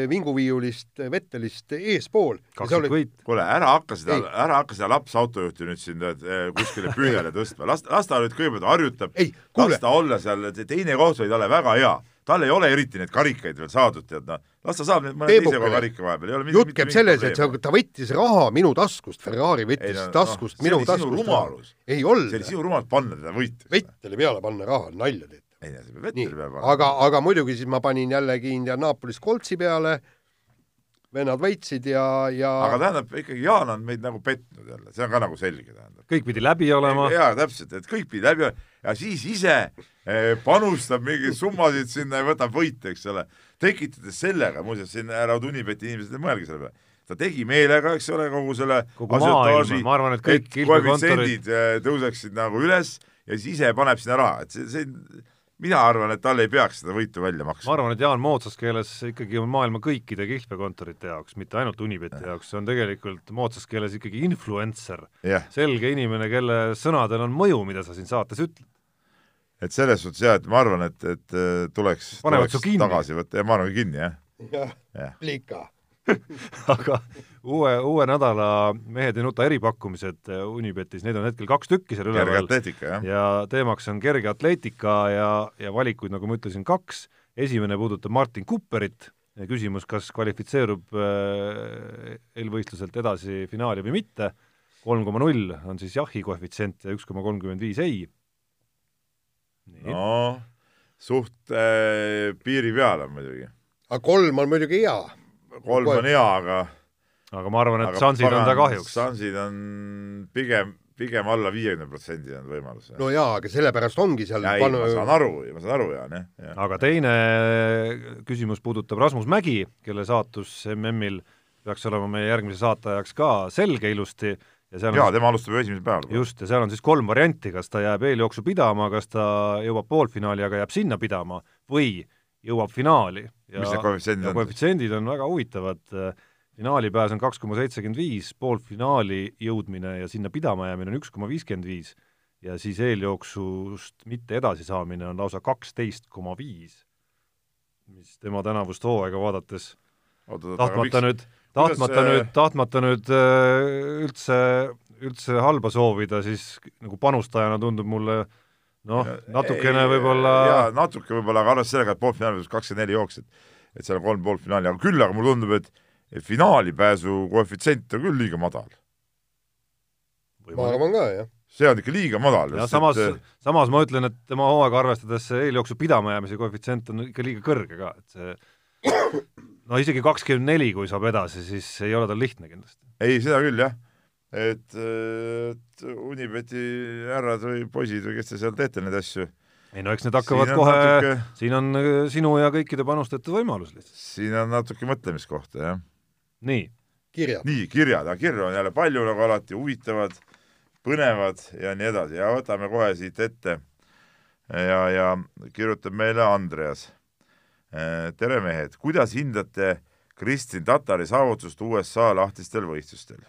vinguviiulist eh, Vettelist eespool. kaksikvõit. kuule, ära hakka seda ära hakka seda lapsautojuhti nüüd siin kuskile püünele tõstma, las, las ta nüüd kõigepealt harjutab, las, ta olla seal, teine koht oli talle väga hea, tal ei ole eriti neid karikaid veel saadud, tead noh, las ta saab nüüd mõne teise karika vahepeal, ei ole mitte- jutt käib selles, et see, ta võttis raha minu taskust, Ferrari võttis Ei, no, taskust see minu oli sinu taskust rumalus. ei see olnud oli, sinu rumalus panna teda võitjaks. Vetteli peale panna raha, nalja teete. ei, see peab peale, panema. aga, aga muidugi siis ma panin jällegi Indianapolis Coltsi peale, vennad võitsid ja, ja aga tähendab ikkagi Jaan on meid nagu petnud jälle, see on ka nagu selge, tähendab. kõik pidi läbi olema, jaa, täpselt, et kõik pidi läbi ja siis ise eh, panustab mingeid summasid sinna ja võtab võite, eks ole, tekitades sellega, muuseas siin ära Unibeti inimesed ei mõelgi selle peale, ta tegi meelega, eks ole, kogu selle kogu maailma, ma arvan, et kõik koefitsiendid tõuseksid nagu üles ja siis ise paneb sinna raha, et see, see mina arvan, et tal ei peaks seda võitu välja ma maksma. arvan, et Jaan moodsas keeles ikkagi on maailma kõikide kihlvekontorite jaoks, mitte ainult Unibeti jaoks, see on tegelikult moodsas keeles ikkagi influencer, jah, selge inimene, kelle sõnadel on mõju, mida sa siin saates ütled. et selles suhtes jah, et ma arvan, et, et eh, tuleks, tuleks tagasi võtta ja ma arvan kinni, jah. jah Jah., plika. aga uue, uue nädala Mehed ei nuta eripakkumised äh, Unibetis, neid on hetkel kaks tükki seal üleval ja teemaks on kerge atleetika ja, ja valikuid, nagu ma ütlesin, kaks. esimene puudutab Martin Kupperit, küsimus, kas kvalifitseerub äh, eelvõistluselt edasi finaali või mitte, kolm koma null on siis jahi koefitsient ja üks koma kolmkümmend viis ei. nii no., suht äh, piiri peal on muidugi. aga kolm on muidugi hea. kolm on hea, aga aga ma arvan, et šansid on ta kahjuks. šansid on pigem, pigem alla viiekümne protsendi on võimalus. no jaa, aga sellepärast ongi seal ja ei, ma saan aru, ma saan aru, Jaan, jah, aga teine küsimus puudutab Rasmus Mägi, kelle saatus MM-il peaks olema meie järgmise saate ajaks ka selge ilusti ja seal jaa, on tema alustab ju esimesel päeval. just, ja seal on siis kolm varianti, kas ta jääb eeljooksu pidama, kas ta jõuab poolfinaali, aga jääb sinna pidama või jõuab finaali. mis need koefitsiendid ja on? koefitsiendid on väga huvitavad, finaalipääs on kaks koma seitsekümmend viis, poolfinaali jõudmine ja sinna pidama jäämine on üks koma viiskümmend viis ja siis eeljooksust mitte edasisaamine on lausa kaksteist koma viis, mis tema tänavust hooaega vaadates tahtmata nüüd, tahtmata see- nüüd, tahtmata nüüd äh, üldse, üldse halba soovida, siis nagu panustajana tundub mulle noh, natukene võib-olla jaa, natuke võib-olla, aga arvestades sellega, et poolfinaalis kakskümmend neli jooksjat, et seal on kolm poolfinaali, aga küll aga mulle tundub, et et finaalipääsu koefitsient on küll liiga madal. ma arvan ka, jah. see on ikka liiga madal. ja samas, samas ma ütlen, et tema hooaega arvestades see eeljooksu pidama jäämise koefitsient on ikka liiga kõrge ka, et see no isegi kakskümmend neli, kui saab edasi, siis ei ole tal lihtne kindlasti. ei, seda küll jah, et, et Unibeti härrad või poisid või kes te seal teete neid asju, ei no eks need hakkavad kohe natuke-, siin on äh, sinu ja kõikide panustajate võimalus lihtsalt. siin on natuke mõtlemiskohta, jah. nii, kirjad. nii, kirjad, aga kirju on jälle palju nagu alati, huvitavad, põnevad ja nii edasi ja võtame kohe siit ette ja, ja kirjutab meile Andreas. tere mehed, kuidas hindate Kristin Tatari saavutust USA lahtistel võistlustel?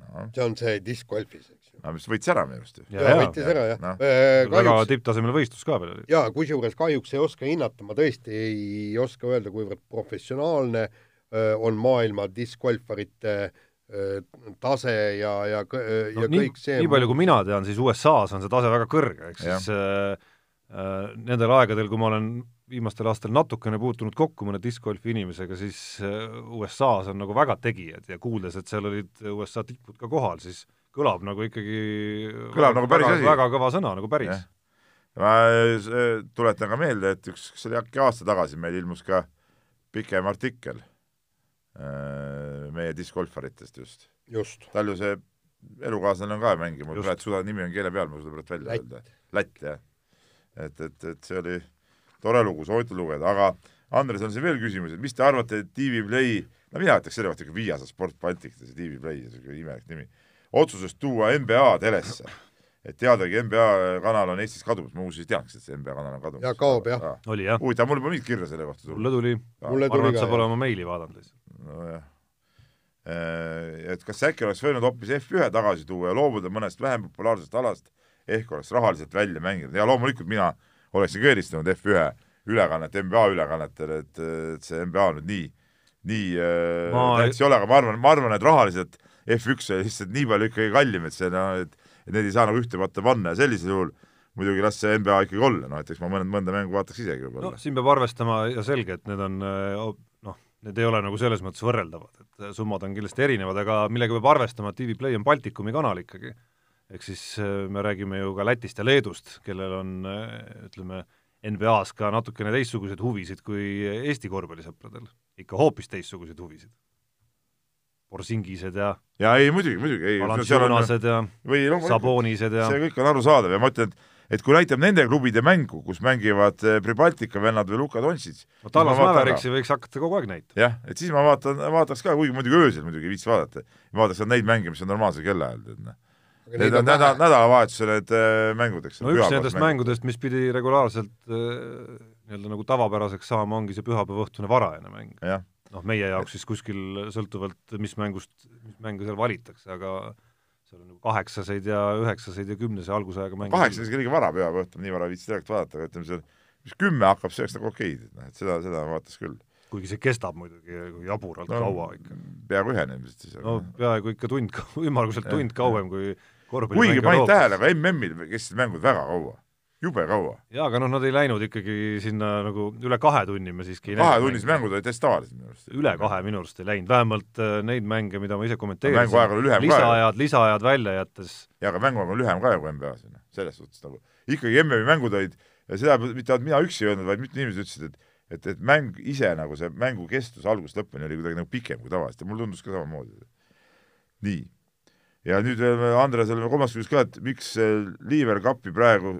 no, see on see diskgolfis, eks ju. no mis võitis ära minu arust ju. ja, ja ja võttis ära jah noh. äh,. väga kahjuks, tipptasemel võistlus ka veel oli. jaa, kusjuures kahjuks ei oska hinnata, ma tõesti ei oska öelda, kuivõrd professionaalne öö, on maailma diskgolfarite öö, tase ja, ja, ja no, nii, kõik see nii palju, kui mina tean, siis USA-s on see tase väga kõrge, ehk siis äh, äh, nendel aegadel, kui ma olen viimastel aastatel natukene puutunud kokku mõne diskgolfi inimesega, siis äh, USA-s on nagu väga tegijad ja kuuldes, et seal olid USA tipud ka kohal, siis kõlab nagu ikkagi Kõlab nagu päris väga, asi. väga kõva sõna nagu päris. Ma äh, tuletan ka meelde, et üks, kas see oli äkki aasta tagasi, meil ilmus ka pikem artikkel. äh, meie diskgolfaritest just. just. tal ju see elukaaslane on ka mängija, mul praegu suda nimi on keele peal, ma ei suuda praegu välja öelda. Lätt, jah. et, et, et see oli tore lugu, soovitan lugeda, aga Andres, on siin veel küsimusi, et mis te arvate, et TV Play, no mina ütleks selle kohta ikka Viasa Sport Baltic, see TV Play, niisugune imelik nimi, otsusest tuua NBA telesse et teadagi, NBA kanal on Eestis kadumas, ma muuseas ei teadnudki, et see NBA kanal on kadumas. Jaa, kaob, jah. oli jah, huvitav, mul pole mingit kirja selle kohta tulnud. mulle tuli, mulle tuli ka sa pole jah. oma meili vaadanud lihtsalt. nojah. Et kas äkki oleks võinud hoopis F1 tagasi tuua ja loobuda mõnest vähem populaarsest alast, ehk oleks rahaliselt välja mänginud. Ja loomulikult mina oleksin ka eelistanud F1 ülekannet NBA ülekannetele, et, et see NBA nüüd nii, nii äh, Ma- tähtis ei ole, aga ma arvan, ma arvan, et rahaliselt F1 oli lihtsalt nii palju ikkagi kallim, et see noh, et et need ei saa nagu ühte patta panna. Ja sellisel juhul muidugi las see NBA ikkagi olla, noh et eks ma mõnda, mõnda mängu vaataks isegi võib-olla. No siin peab arvestama ja selge, et need on äh, need ei ole nagu selles mõttes võrreldavad, et äh, summad on kindlasti erinevad, aga millega peab arvestama, et TV Play on Baltikumi kanal ikkagi. ehk siis äh, me räägime ju ka Lätist ja Leedust, kellel on äh, ütleme, NBA-s ka natukene teistsuguseid huvisid kui Eesti korvpallisõpradel, ikka hoopis teistsuguseid huvisid. Borsingised ja ja ei muidugi, muidugi ei Valanciunased ja või loomulikult Sabonised ja see kõik on arusaadav ja ma ütlen, et et kui näitab nende klubide mängu, kus mängivad eh, Pribaltika vennad või Luka Doncic, no Tallas Mavericksi võiks hakata kogu aeg näitama. jah, et siis ma vaatan, vaataks ka, kuigi muidugi öösel muidugi ei viitsi vaadata, vaataks neid mänge, mis on normaalsel kellaajal, tead noh. Need on nädal, nädalavahetusel need äh, mängud, eks. no üks nendest mängudest, mis pidi regulaarselt äh, nii-öelda nagu tavapäraseks saama, ongi see pühapäevaõhtune varajane mäng. jah, noh, meie jaoks siis kuskil sõltuvalt, mis mängust, mis mänge seal valitakse, aga seal on nagu kaheksaseid ja üheksaseid ja kümnese algusajaga mänge. kaheksa isegi liiga vara pühapäeva õhtul, nii vara ei viitsi tegelikult vaadata, aga ütleme seal, mis kümme hakkab, see oleks nagu okei, noh et seda, seda vaatas küll. kuigi see kestab muidugi jaburalt no, kaua ikka. peaaegu ühene ilmselt siis. no peaaegu ikka tund, ümmarguselt tund kauem kui kuigi korvpallimäng panid tähele, aga MM-il kestsid mängud väga kaua, jube kaua. jaa, aga noh, nad ei läinud ikkagi sinna nagu üle kahe tunni me siiski kahetunnised mängud olid täiesti tavalised minu arust. üle kahe minu arust ei läinud, vähemalt äh, neid mänge, mida ma ise kommenteerisin, ka ju. lisaajad, lisaajad välja jättes, jaa, aga mänguaeg on lühem ka ju kui NBA-s, noh, selles suhtes nagu ikkagi MM-i mängud olid ja seda mitte ainult mina üksi ei öelnud, vaid mitmed inimesed ütlesid, et et, et mäng ise nagu see mängu kestus algusest lõpuni oli kuidagi nagu pikem kui tavaliselt ja mulle tundus ka samamoodi. nii. ja nüüd Andresele kolmas küsimus ka, et miks see Lever Cupi praegu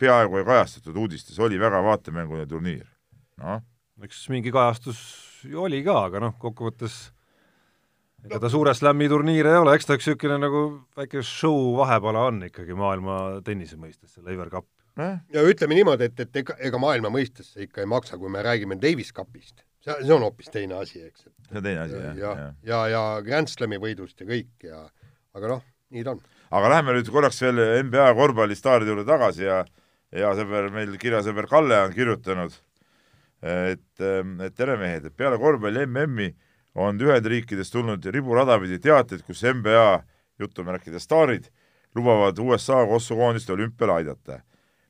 peaaegu ei kajastatud uudistes, oli väga vaatemänguline turniir. noh, eks mingi kajastus ju oli ka, aga noh, kokkuvõttes ega ta suure slam'i turniir ei ole, eks ta üks niisugune nagu väike show vahepala on ikkagi maailma tennise mõistes, see Lever Cup. ja ütleme niimoodi, et, et ega, ega maailma mõistes see ikka ei maksa, kui me räägime Davis Cupist. see, see on hoopis teine asi, eks. see on teine asi, ja jah, ja, jah. ja, ja Grand Slami võidust ja kõik ja aga noh, nii ta on. Aga läheme nüüd korraks veel NBA korvpallistaaride juurde tagasi ja ja sõber meil kirjasõber Kalle on kirjutanud, et, et tere mehed, et peale korvpalli MM-i on Ühendriikidest tulnud riburada pidi teateid, kus NBA jutumärkide staarid lubavad USA kossukoondist olümpiale aidata.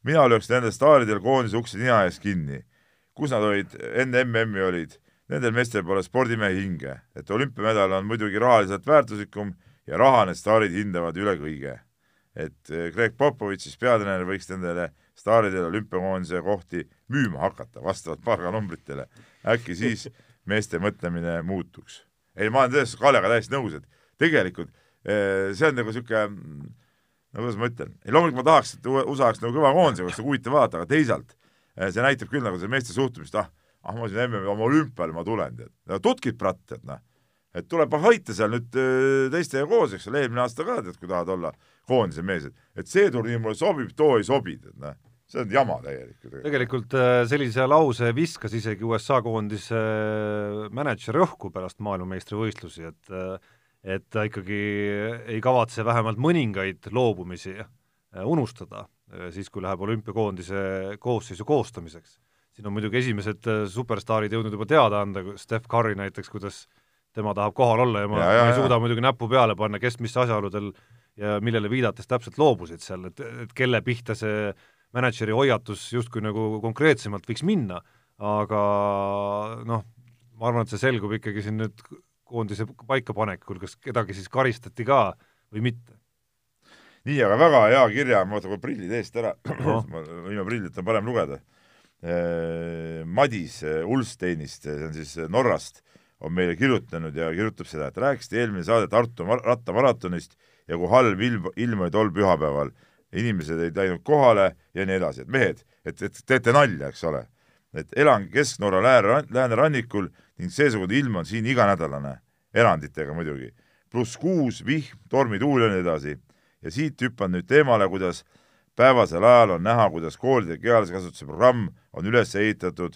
mina lööks nendel staaridel koondise ukse nina ees kinni. kus nad olid enne MM-i olid, nendel meestel pole spordimehe hinge, et olümpiamedal on muidugi rahaliselt väärtuslikum ja raha need staarid hindavad üle kõige. et eh, Greg Popovitš siis peatreener võiks nendele staaridele olümpiakoondise kohti müüma hakata vastavalt palganumbritele. äkki siis meeste mõtlemine muutuks. ei, ma olen tõesti Kallega täiesti nõus, et tegelikult eh, see on nagu niisugune no kuidas ma ütlen, loomulikult ma tahaks, et USA oleks nagu kõva koondis, oleks nagu huvitav vaadata, aga teisalt eh, see näitab küll nagu seda meeste suhtumist, ah, ah ma siin MM-i oma olümpial ma tulen, tead. no tutkid pratt, tead noh. Et tuleb haita seal nüüd eh, teistega koos, eks ole, eelmine aasta ka tead, kui tahad olla koondise mees, et, et see turniir mulle sobib, too ei sobi, tead noh see on jama täielik. tegelikult äh, sellise lause viskas isegi USA koondise äh, mänedžer õhku pärast maailmameistrivõistlusi, et äh, et ta ikkagi ei kavatse vähemalt mõningaid loobumisi unustada siis, kui läheb olümpiakoondise koosseisu koostamiseks. siin on muidugi esimesed superstaarid jõudnud juba teada anda, Steph Curry näiteks, kuidas tema tahab kohal olla ja ma, ja, ja, ma ei suuda ja. muidugi näppu peale panna, kes mis asjaoludel ja millele viidates täpselt loobusid seal, et, et kelle pihta see mänedžeri hoiatus justkui nagu konkreetsemalt võiks minna, aga noh, ma arvan, et see selgub ikkagi siin nüüd koondise paikapanekul, kas kedagi siis karistati ka või mitte. nii, aga väga hea kirja, ma võtan kohe prillid eest ära no., ilma prillita on parem lugeda. Madis Ulsteinist, see on siis Norrast, on meile kirjutanud ja kirjutab seda, et rääkisite eelmine saade Tartu rattamaratonist ja kui halb ilm, ilm oli tol pühapäeval inimesed ei läinud kohale ja nii edasi, et mehed, et, et teete nalja, eks ole. et elan Kesk-Norra lääne, läänerannikul ning seesugune ilm on siin iganädalane, eranditega muidugi. pluss kuus, vihm, tormituul ja nii edasi. ja siit hüppan nüüd teemale, kuidas päevasel ajal on näha, kuidas koolide kehalise kasvatuse programm on üles ehitatud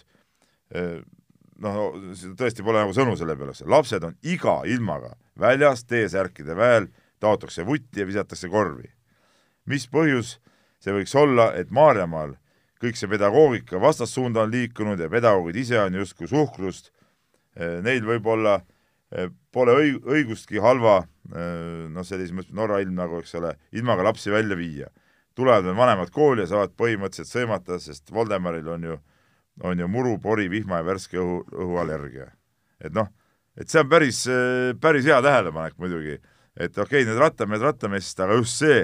noh, tõesti pole nagu sõnu selle peale, lapsed on iga ilmaga väljas T-särkide väel, taotakse vutti ja visatakse korvi mis põhjus see võiks olla, et Maarjamaal kõik see pedagoogika vastassuunda on liikunud ja pedagoogid ise on justkui suhkrust, eh, neil võib-olla eh, pole õig-, õigustki halva eh, noh, sellises mõttes Norra ilm nagu, eks ole, ilmaga lapsi välja viia. tulevad veel vanemad kooli ja saavad põhimõtteliselt sõimata, sest Voldemaril on ju, on ju muru, pori, vihma ja värske õhu, õhuallergia. et noh, et see on päris, päris hea tähelepanek muidugi, et okei okay,, need rattamehed rattameestest, aga just see,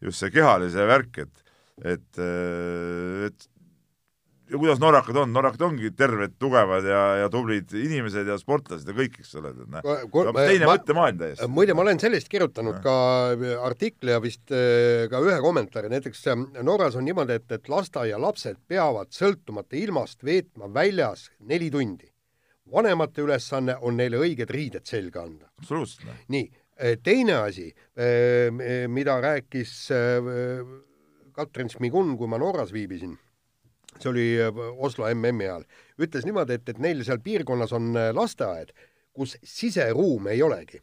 just see kehalise värk, et, et, et ja kuidas norrakad on, norrakad ongi terved, tugevad ja, ja tublid inimesed ja sportlased ja kõik, eks ole, teine mõttemaailm täiesti. muide, ma olen sellest kirjutanud ka artikli ja vist äh, ka ühe kommentaari, näiteks äh, Norras on niimoodi, et, et lasteaialapsed peavad sõltumata ilmast veetma väljas neli tundi. vanemate ülesanne on neile õiged riided selga anda. absoluutselt. nii Äh, teine asi, äh, mida rääkis äh, Katrin Smigun, kui ma Norras viibisin, see oli Oslo MM-i ajal, ütles niimoodi, et, et neil seal piirkonnas on lasteaed, kus siseruume ei olegi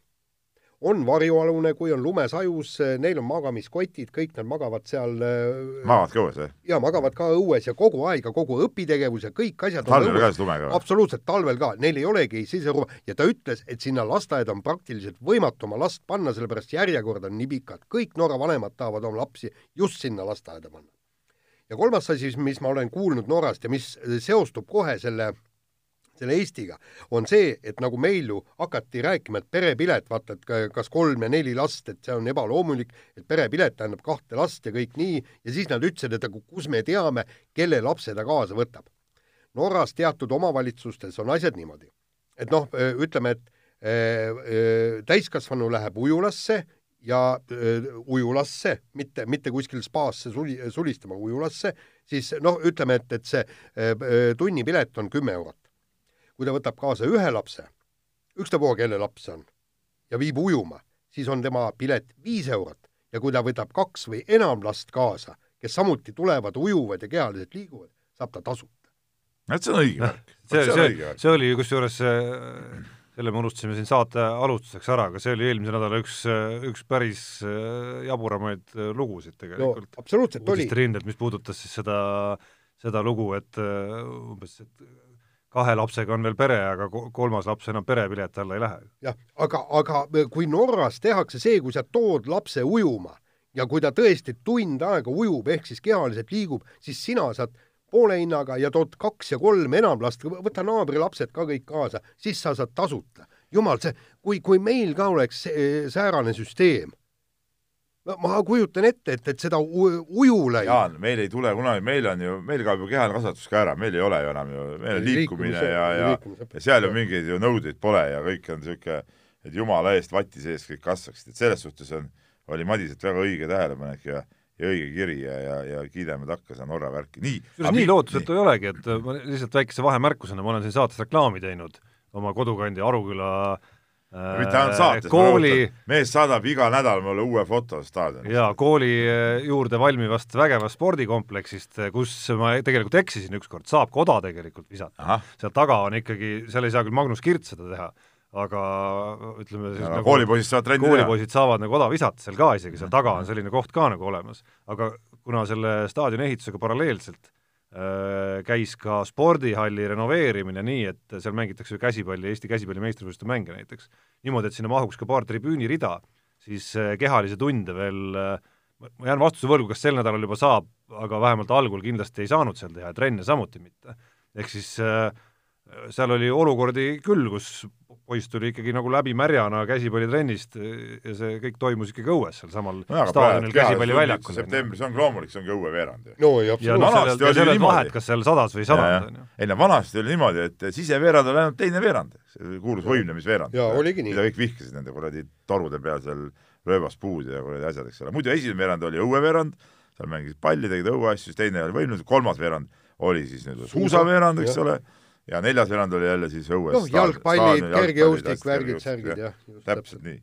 on varjualune, kui on lumesajus, neil on magamiskotid, kõik nad magavad seal. Äh, magavad ka õues, jah? ja magavad ka õues ja kogu aeg ja kogu õpitegevus ja kõik asjad. talvel ka siis lumega? absoluutselt, talvel ka, neil ei olegi siseruume ja ta ütles, et sinna lasteaeda on praktiliselt võimatu oma last panna, sellepärast järjekord on nii pikad, kõik Norra vanemad tahavad oma lapsi just sinna lasteaeda panna. Ja kolmas asi, mis ma olen kuulnud Norrast ja mis seostub kohe selle selle Eestiga, on see, et nagu meil ju hakati rääkima, et perepilet, vaata, et kas kolm ja neli last, et see on ebaloomulik, et perepilet tähendab kahte last ja kõik nii, ja siis nad ütlesid, et aga kus me teame, kelle lapse ta kaasa võtab. Norras teatud omavalitsustes on asjad niimoodi, et noh, ütleme, et äh, täiskasvanu läheb ujulasse ja öö, ujulasse, mitte, mitte kuskil spaasse suli, sulistama ujulasse, siis noh, ütleme, et, et see öö, tunnipilet on kümme eurot kui ta võtab kaasa ühe lapse, ükstapuha, kelle laps see on, ja viib ujuma, siis on tema pilet viis eurot ja kui ta võtab kaks või enam last kaasa, kes samuti tulevad, ujuvad ja kehaliselt liiguvad, saab ta tasuta. et see on õige värk. see, see, see, see oli kusjuures selle me unustasime siin saate alustuseks ära, aga see oli eelmise nädala üks, üks päris jaburamaid lugusid tegelikult no,. absoluutselt oli. rindelt, mis puudutas siis seda, seda lugu, et umbes, et kahe lapsega on veel pere, aga kolmas laps enam perepilet alla ei lähe. jah, aga, aga kui Norras tehakse see, kui sa tood lapse ujuma ja kui ta tõesti tund aega ujub, ehk siis kehaliselt liigub, siis sina saad poole hinnaga ja tood kaks ja kolm enam last, võta naabri lapsed ka kõik kaasa, siis sa saad tasuta. jumal, see, kui, kui meil ka oleks säärane süsteem ma kujutan ette, et, et seda ujula Jaan, meil ei tule kunagi, meil on ju, meil kaob ju kehaline kasvatus ka ära, meil ei ole ju enam ju, meil on liikumine ja, ja ja seal ju mingeid ju nõudeid pole ja kõik on niisugune et jumala eest vati sees kõik kasvaksid, et selles suhtes on, oli Madiselt väga õige tähelepanek ja ja õige kiri ja, ja, ja kiidame takka seda Norra värki, nii. kusjuures nii lootusetu ei olegi, et ma lihtsalt väikese vahemärkusena, ma olen siin saates reklaami teinud oma kodukandi Aruküla äh, mitte ainult saates, kooli mees saadab iga nädal mulle uue foto staadionist. jaa, kooli äh, juurde valmivast vägevast spordikompleksist, äh, kus ma tegelikult eksisin ükskord, saab koda tegelikult visata. seal taga on ikkagi, seal ei saa küll Magnus Kirt seda teha aga ütleme siis nagu koolipoisid saavad trenni teha. koolipoisid saavad nagu oda visata seal ka isegi, seal taga on selline koht ka nagu olemas. aga kuna selle staadioni ehitusega paralleelselt äh, käis ka spordihalli renoveerimine nii, et seal mängitakse käsipalli, Eesti käsipalli meistrivõistluste mänge näiteks, niimoodi, et sinna mahuks ka paar tribüünirida, siis äh, kehalisi tunde veel äh, ma jään vastuse võlgu, kas sel nädalal juba saab, aga vähemalt algul kindlasti ei saanud seal teha ja trenne samuti mitte. ehk siis äh, seal oli olukordi küll, kus poiss tuli ikkagi nagu läbi märjana käsipallitrennist ja see kõik toimus ikkagi õues sealsamal no, staadionil käsipalliväljakul. septembris ongi loomulik, see ongi õueveerand ju. no ja absoluutselt. ja seal ei ole vahet, kas seal sadas või ei sadanud, on ju. ei no vanasti oli niimoodi, et siseveerand oli ainult teine veerand, see kuulus võimlemisveerand. mida kõik vihkasid nende kuradi torude peal seal rööbaspuud ja kuradi asjad, eks ole, muidu esimene veerand oli õueveerand, seal mängisid palli, tegid õueasju, siis teine oli võimlemised, kolmas veerand oli siis nüüd suusaveerand, eks ole ja neljas veerand oli jälle siis õues noh, jalgpallid, kergejõustik, värgid, särgid, jah. täpselt nii,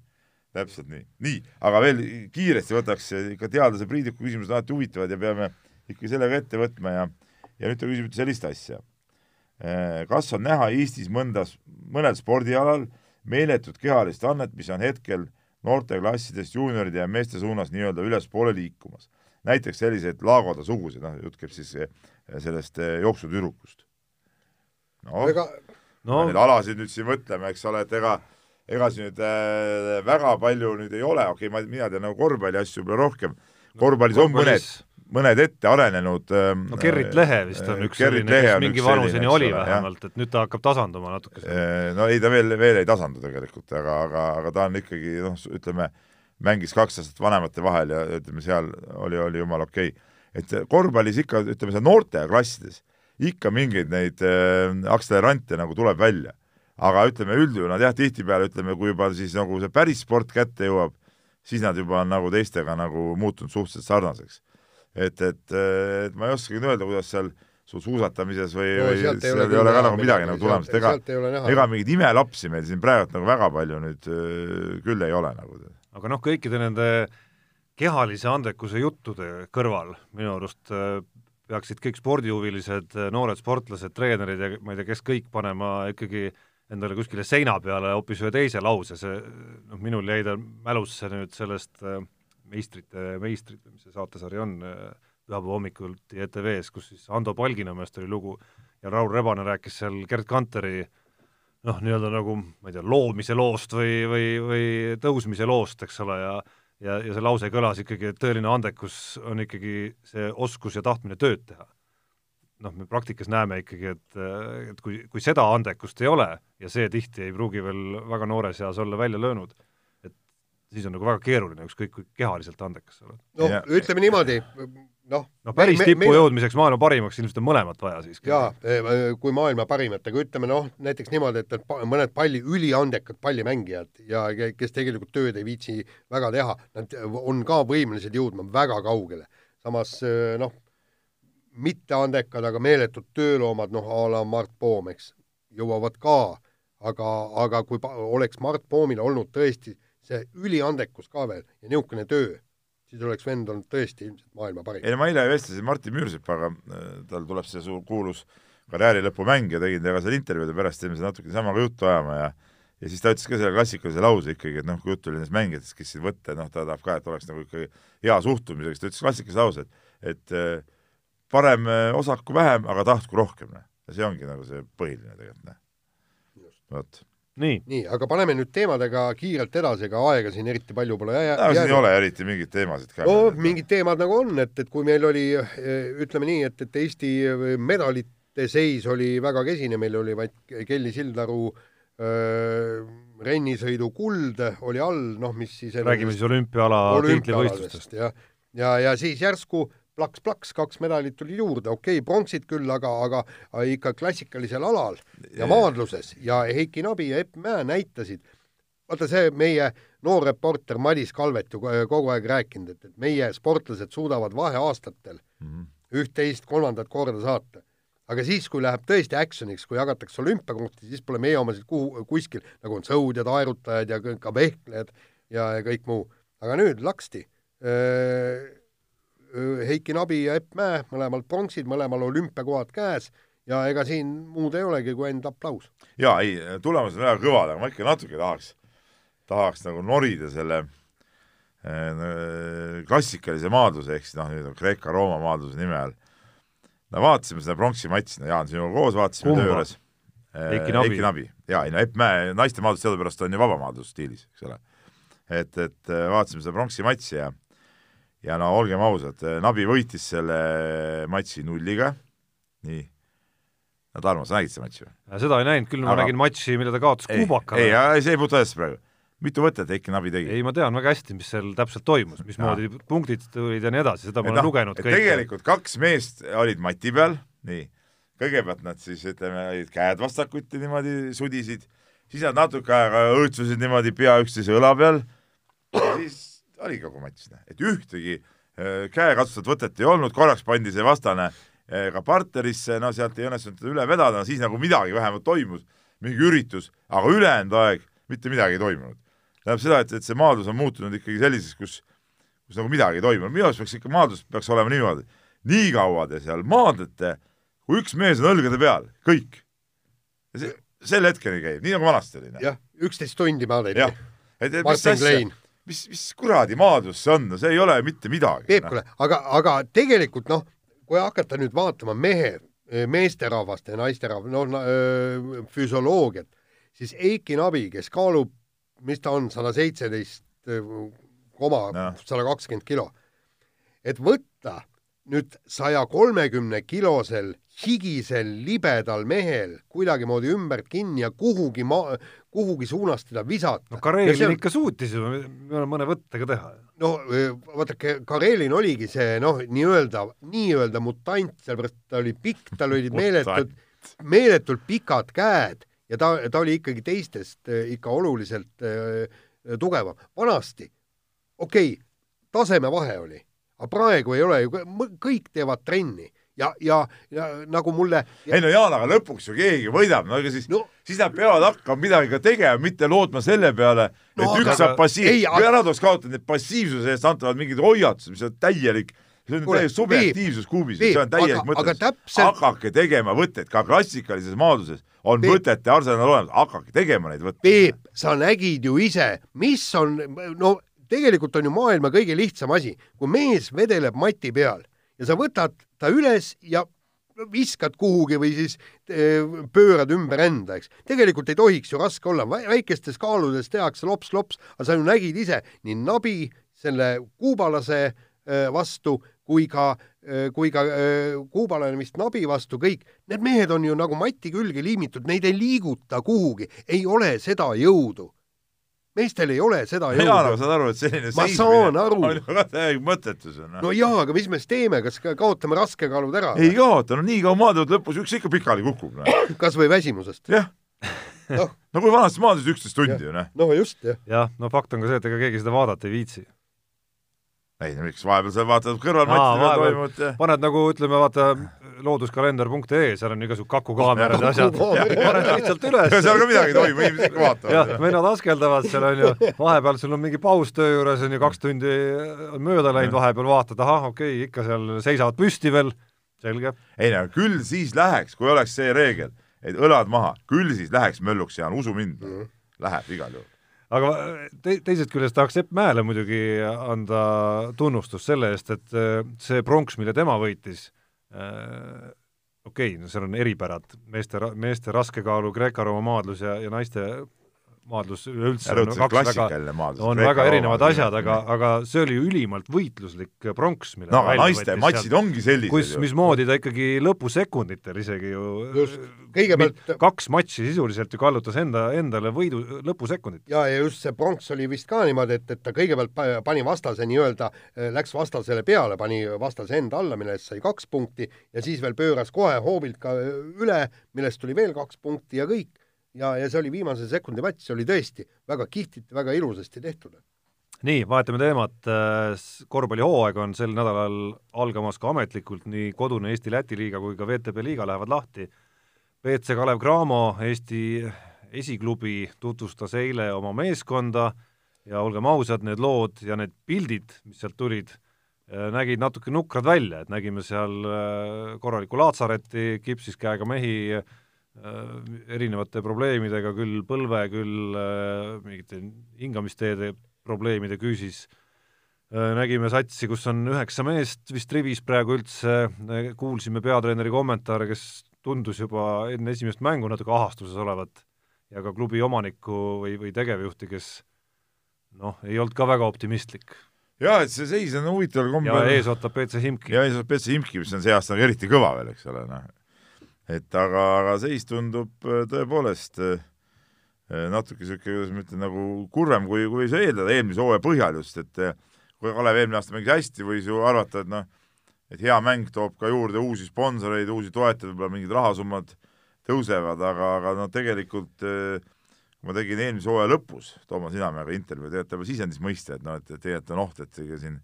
täpselt nii. nii, aga veel kiiresti võtaks, ikka teadlase Priidiku küsimused alati huvitavad ja peame ikka sellega ette võtma ja ja nüüd ta küsib sellist asja. Eh, kas on näha Eestis mõndas, mõnel spordialal meeletut kehalist annet, mis on hetkel noorteklassidest juunioride ja meeste suunas nii-öelda ülespoole liikumas? näiteks selliseid Laagoda suguseid, noh, jutt käib siis eh, sellest eh, jooksutüdrukust noh ega... no., neid alasid nüüd siin mõtleme, eks ole, et ega ega siin nüüd äh, väga palju nüüd ei ole, okei okay,, ma, mina tean nagu korvpalli asju võib-olla rohkem, korvpallis no, on mõned, mõned ette arenenud ähm, no Gerrit Lehe vist on üks Gerrit selline, kes mingi vanuseni oli vähemalt, et nüüd ta hakkab tasanduma natuke. Äh, no ei, ta veel, veel ei tasandu tegelikult, aga, aga, aga ta on ikkagi noh, ütleme, mängis kaks aastat vanemate vahel ja ütleme, seal oli, oli jumala okei. Okay.. et korvpallis ikka, ütleme seal noorte klassides ikka mingeid neid äh, akselerante nagu tuleb välja. aga ütleme üldjuhul nad jah, tihtipeale ütleme, kui juba siis nagu see päris sport kätte jõuab, siis nad juba on nagu teistega nagu muutunud suhteliselt sarnaseks. et, et, et ma ei oskagi öelda, kuidas seal su suusatamises või no,, või seal ei ole, ei ole ka nagu midagi nagu tulemas, et ega, ega mingeid imelapsi meil siin praegu nagu väga palju nüüd äh, küll ei ole nagu. aga noh, kõikide nende kehalise andekuse juttude kõrval minu arust äh, peaksid kõik spordihuvilised noored sportlased, treenerid ja ma ei tea, kes kõik panema ikkagi endale kuskile seina peale hoopis ühe teise lause, see noh, minul jäi ta mälusse nüüd sellest äh, meistrite meistrid, mis see saatesari on, äh, pühapäeva hommikuti ETV-s, kus siis Ando Palginõmmest oli lugu ja Raul Rebane rääkis seal Gerd Kanteri noh, nii-öelda nagu ma ei tea, loomise loost või, või, või tõusmise loost, eks ole, ja ja, ja see lause kõlas ikkagi, et tõeline andekus on ikkagi see oskus ja tahtmine tööd teha. noh, me praktikas näeme ikkagi, et, et kui, kui seda andekust ei ole ja see tihti ei pruugi veel väga noores eas olla välja löönud, et siis on nagu väga keeruline, ükskõik kui kehaliselt andekas sa oled. noh, ütleme niimoodi, noh no päris tippu me, jõudmiseks maailma parimaks ilmselt on mõlemat vaja siiski. jaa, e, kui maailma parimatega, ütleme noh, näiteks niimoodi, et, et mõned palli, üliandekad pallimängijad ja kes tegelikult tööd ei viitsi väga teha, nad on ka võimelised jõudma väga kaugele. samas e, noh, mitteandekad, aga meeletud tööloomad, noh a la Mart Poom, eks, jõuavad ka, aga, aga kui oleks Mart Poomil olnud tõesti see üliandekus ka veel ja niisugune töö siis oleks vend olnud tõesti ilmselt maailma parim. ei no ma eile vestlesin Martin Müürsepaga, äh, tal tuleb see suur kuulus karjääri lõpumäng ja tegin temaga seal intervjuud ja pärast jäime natuke samaga juttu ajama ja ja siis ta ütles ka selle klassikalise lause ikkagi, et noh, kui jutt oli nendest mängijatest, kes siin võtta, noh, ta tahab ka, et oleks nagu ikkagi hea suhtumisega, siis ta ütles klassikalise lause, et et äh, parem äh, osaku vähem, aga tahtku rohkem, noh. ja see ongi nagu see põhiline tegelikult, noh. vot nii, nii, aga paneme nüüd teemadega kiirelt edasi, ega aega siin eriti palju pole jää, no, siin ei ole eriti mingeid teemasid ka. no mingid teemad nagu on, et, et kui meil oli, ütleme nii, et, et Eesti medalite seis oli väga kesine, meil oli vaid Kelly Sildaru äh, rennisõidu kuld oli all, noh, mis siis räägime siis olümpiaala tiitlivõistlustest. jah, ja, ja, ja siis järsku plaks-plaks, kaks medalit tuli juurde, okei okay,, pronksid küll, aga, aga ikka klassikalisel alal ja maadluses ja Heiki Nabi ja Epp Mäe näitasid, vaata see meie noor reporter Madis Kalvet ju kogu aeg rääkinud, et, et meie sportlased suudavad vaheaastatel mm -hmm. üht-teist, kolmandat korda saata. aga siis, kui läheb tõesti action'iks, kui jagatakse olümpiakohti, siis pole meie omasid kuhu, kuskil, nagu on sõudjad, aerutajad ja ka vehklejad ja, ja kõik muu. aga nüüd laksti Heiki Nabi ja Epp Mäe, mõlemal pronksid, mõlemal olümpiakohad käes ja ega siin muud ei olegi kui enda aplaus. jaa, ei, tulemused on väga kõvad, aga ma ikka natuke tahaks, tahaks nagu norida selle äh, klassikalise maadluse ehk siis noh, nüüd Kreeka-Rooma maadluse nime all. no vaatasime seda pronksi matši, no Jaan, sinuga koos vaatasime töö juures. Heiki Nabi. Nabi, jaa, ei no Epp Mäe naiste maadlus teadupärast on ju vabamaadlusstiilis, eks ole. et, et vaatasime seda pronksi matši ja ja no olgem ausad, Nabi võitis selle matši nulliga, nii. no Tarmo, sa nägid seda matši või? seda ei näinud, küll ma Aga... nägin matši, mille ta kaotas Kuubakale. ei, ei, see ei puutu asjasse praegu. mitu võtet Heiki Nabi tegi? ei, ma tean väga hästi, mis seal täpselt toimus, mismoodi punktid tulid ja nii edasi, seda ma olen no, lugenud kõik. tegelikult kaks meest olid mati peal, nii, kõigepealt nad siis ütleme, olid käed vastakuti niimoodi sudisid, siis nad natuke aega õõtsusid niimoodi pea üksteise õla peal, siis oli kogu matš, noh, et ühtegi äh, käekatsuvat võtet ei olnud, korraks pandi see vastane äh, ka partnerisse, no sealt ei õnnestunud teda üle vedada, siis nagu midagi vähemalt toimus, mingi üritus, aga ülejäänud aeg mitte midagi ei toimunud. tähendab seda, et, et see maadlus on muutunud ikkagi selliseks, kus, kus nagu midagi ei toimunud, minu arust peaks ikka maadlus peaks olema niimoodi, nii kaua te seal maadlete, kui üks mees on õlgade peal, kõik. see, sel hetkeni käib, nii nagu vanasti oli. Jah, üksteist tundi maadleti. et, et mis asja, mis, mis kuradi maadlus see on, no see ei ole mitte midagi. Peep, kuule, aga, aga tegelikult noh, kui hakata nüüd vaatama mehe, meesterahvaste ja naisterahvaste, no füsioloogiat, siis Eiki Nabi, kes kaalub, mis ta on, sada seitseteist koma sada kakskümmend kilo, et võtta nüüd saja kolmekümne kilosel higisel libedal mehel kuidagimoodi ümbert kinni ja kuhugi maa, kuhugi suunas teda visata. no Karelin on... ikka suutis ju mõne võttega teha. no vaadake, Karelin oligi see noh, nii-öelda, nii-öelda mutant, sellepärast ta oli pikk, tal olid meeletud, meeletult pikad käed ja ta, ta oli ikkagi teistest ikka oluliselt äh, tugevam. vanasti, okei okay,, tasemevahe oli, aga praegu ei ole ju, kõik teevad trenni ja, ja, ja nagu mulle ja... ei no Jaan, aga lõpuks ju keegi võidab, no ega siis no., siis nad peavad hakkama midagi ka tegema, mitte lootma selle peale, et no, üks saab passiivsust, kui ära tuleks kaotada need passiivsuse eest antavad mingid hoiatused, mis on täielik see on täielik subjektiivsus kuubis, see on täielik mõte. Täpselt... hakake tegema võtteid, ka klassikalises maaduses on Peep, võtete arsenal olemas, hakake tegema neid võtteid. Peep, sa nägid ju ise, mis on, no tegelikult on ju maailma kõige lihtsam asi, kui mees vedeleb mati peal ja sa võtad ta üles ja viskad kuhugi või siis eh, pöörad ümber enda, eks. tegelikult ei tohiks ju raske olla, väikestes kaaludes tehakse lops-lops, aga sa ju nägid ise nii Nabi selle kuubalase eh, vastu kui ka, eh, kui ka kuubalane vist Nabi vastu, kõik, need mehed on ju nagu mati külge liimitud, neid ei liiguta kuhugi, ei ole seda jõudu meestel ei ole seda jõudu. jaa, aga saad aru, et selline ma saan aru. on ju täielik mõttetus. no, no jaa, aga mis me siis teeme, kas kaotame raskekaalud ära? ei kaota, no nii kaua maadlevad lõpus üks ikka pikali kukub no.. kas või väsimusest? jah no. no kui vanasti maadlesid üksteist tundi ju noh. no just, jah. jah, no fakt on ka see, et ega keegi seda vaadata ei viitsi ei miks, vahepeal sa vaatad kõrvalmatšidel toimuvat ja paned nagu ütleme, vaata looduskalender.ee, seal on igasugu kakukaamerad ja asjad, paned lihtsalt üles. seal ka midagi ei toimu, inimesed ikka vaatavad. jah, vennad askeldavad seal on ju, vahepeal sul on mingi paus töö juures on ju, kaks tundi on mööda läinud, vahepeal vaatad, ahah, okei okay,, ikka seal seisavad püsti veel, selge. ei no küll siis läheks, kui oleks see reegel, et õlad maha, küll siis läheks mölluks, Jaan, usu mind mm, -hmm. läheb igal juhul aga te teisest küljest tahaks Sepp Mäele muidugi anda tunnustust selle eest, et äh, see pronks, mille tema võitis äh,, okei okay,, no seal on eripärad, meeste, meeste raskekaalu Kreeka-Rooma maadlus ja, ja naiste maadlus üleüldse on väga, on väga erinevad asjad, aga, aga see oli ülimalt võitluslik pronks, mille no aga naiste matšid ongi sellised kus, mismoodi ta ikkagi lõpusekunditel isegi ju just, kõigepealt kaks matši sisuliselt ju kallutas enda, endale võidu lõpusekundit. ja, ja just see pronks oli vist ka niimoodi, et, et ta kõigepealt pani vastase nii-öelda, läks vastasele peale, pani vastase enda alla, millest sai kaks punkti ja siis veel pööras kohe hoovilt ka üle, millest tuli veel kaks punkti ja kõik ja, ja see oli viimase sekundi matš, see oli tõesti väga kihvtiti, väga ilusasti tehtud. nii, vahetame teemat, korvpallihooaeg on sel nädalal algamas ka ametlikult, nii kodune Eesti-Läti liiga kui ka VTB liiga lähevad lahti. BC Kalev Cramo, Eesti esiklubi tutvustas eile oma meeskonda ja olgem ausad, need lood ja need pildid, mis sealt tulid, nägid natuke nukrad välja, et nägime seal äh, korralikku laatsaretti, kipsis käega mehi äh, erinevate probleemidega, küll põlve, küll äh, mingite hingamisteede probleemide küüsis. nägime satsi, kus on üheksa meest vist rivis praegu üldse, kuulsime peatreeneri kommentaare, kes tundus juba enne esimest mängu natuke ahastuses olevat ja ka klubi omanikku või, või tegevjuhti, kes noh, ei olnud ka väga optimistlik. jaa, et see seis on huvitaval ja kombel ees ootab BC Himki. ja ees on Petse Imki, mis on see aasta eriti kõva veel, eks ole, noh. Et aga, aga seis tundub äh, tõepoolest äh, natuke niisugune, kuidas ma ütlen, nagu kurvem, kui, kui sa eeldad eelmise hooaja põhjal just, et äh, kui Kalev eelmine aasta mängis hästi, võis ju arvata, et noh, et hea mäng toob ka juurde uusi sponsoreid, uusi toetajaid, võib-olla mingid rahasummad tõusevad, aga, aga no tegelikult äh, kui ma tegin eelmise hooaja lõpus Toomas Inamäega intervjuu, tegelikult ta juba sisendis mõista, et noh, et tegelikult on oht, et ega siin,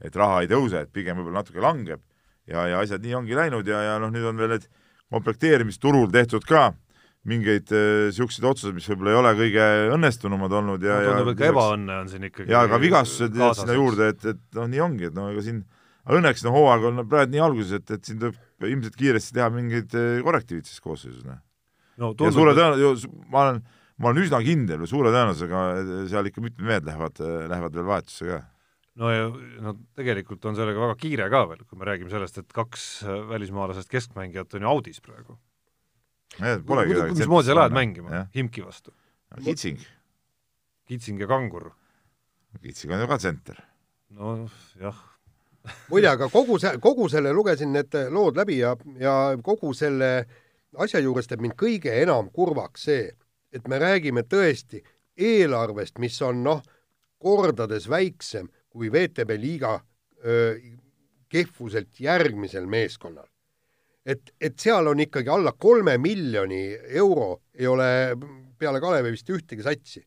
et raha ei tõuse, et pigem võib-olla natuke langeb ja, ja asjad nii ongi läinud ja, ja noh, nüüd on veel need komplekteerimisturul tehtud ka mingeid niisuguseid otsuseid, mis võib-olla ei ole kõige õnnestunumad olnud ja, ja tundub, et ka ebaõnne on siin ikkagi ja ka vigastused sinna juurde, et, et noh, nii ongi, et no ega siin õnneks no hooaeg on praegu nii alguses, et, et siin tuleb ilmselt kiiresti teha mingeid eh, korrektiivid siis koosseisus, noh. no ja suure tundub, tõenäosusega, ma olen, ma olen üsna kindel või suure tõenäosusega seal ikka mitmed mehed lähevad, lähevad veel vahetusse ka. No ja no tegelikult on sellega väga kiire ka veel, kui me räägime sellest, et kaks äh, välismaalasest keskmängijat on ju audis praegu. Polegi midagi mismoodi sa lähed mängima Himki vastu? Kitsing, Kitsing ja Kangur, Kitsing on ju ka tsenter. no jah, muide, aga kogu see, kogu selle, lugesin need lood läbi ja, ja kogu selle asja juures teeb mind kõige enam kurvaks see, et me räägime tõesti eelarvest, mis on noh, kordades väiksem kui VTB liiga öö, kehvuselt järgmisel meeskonnal. et, et seal on ikkagi alla kolme miljoni euro, ei ole peale Kalevi vist ühtegi satsi.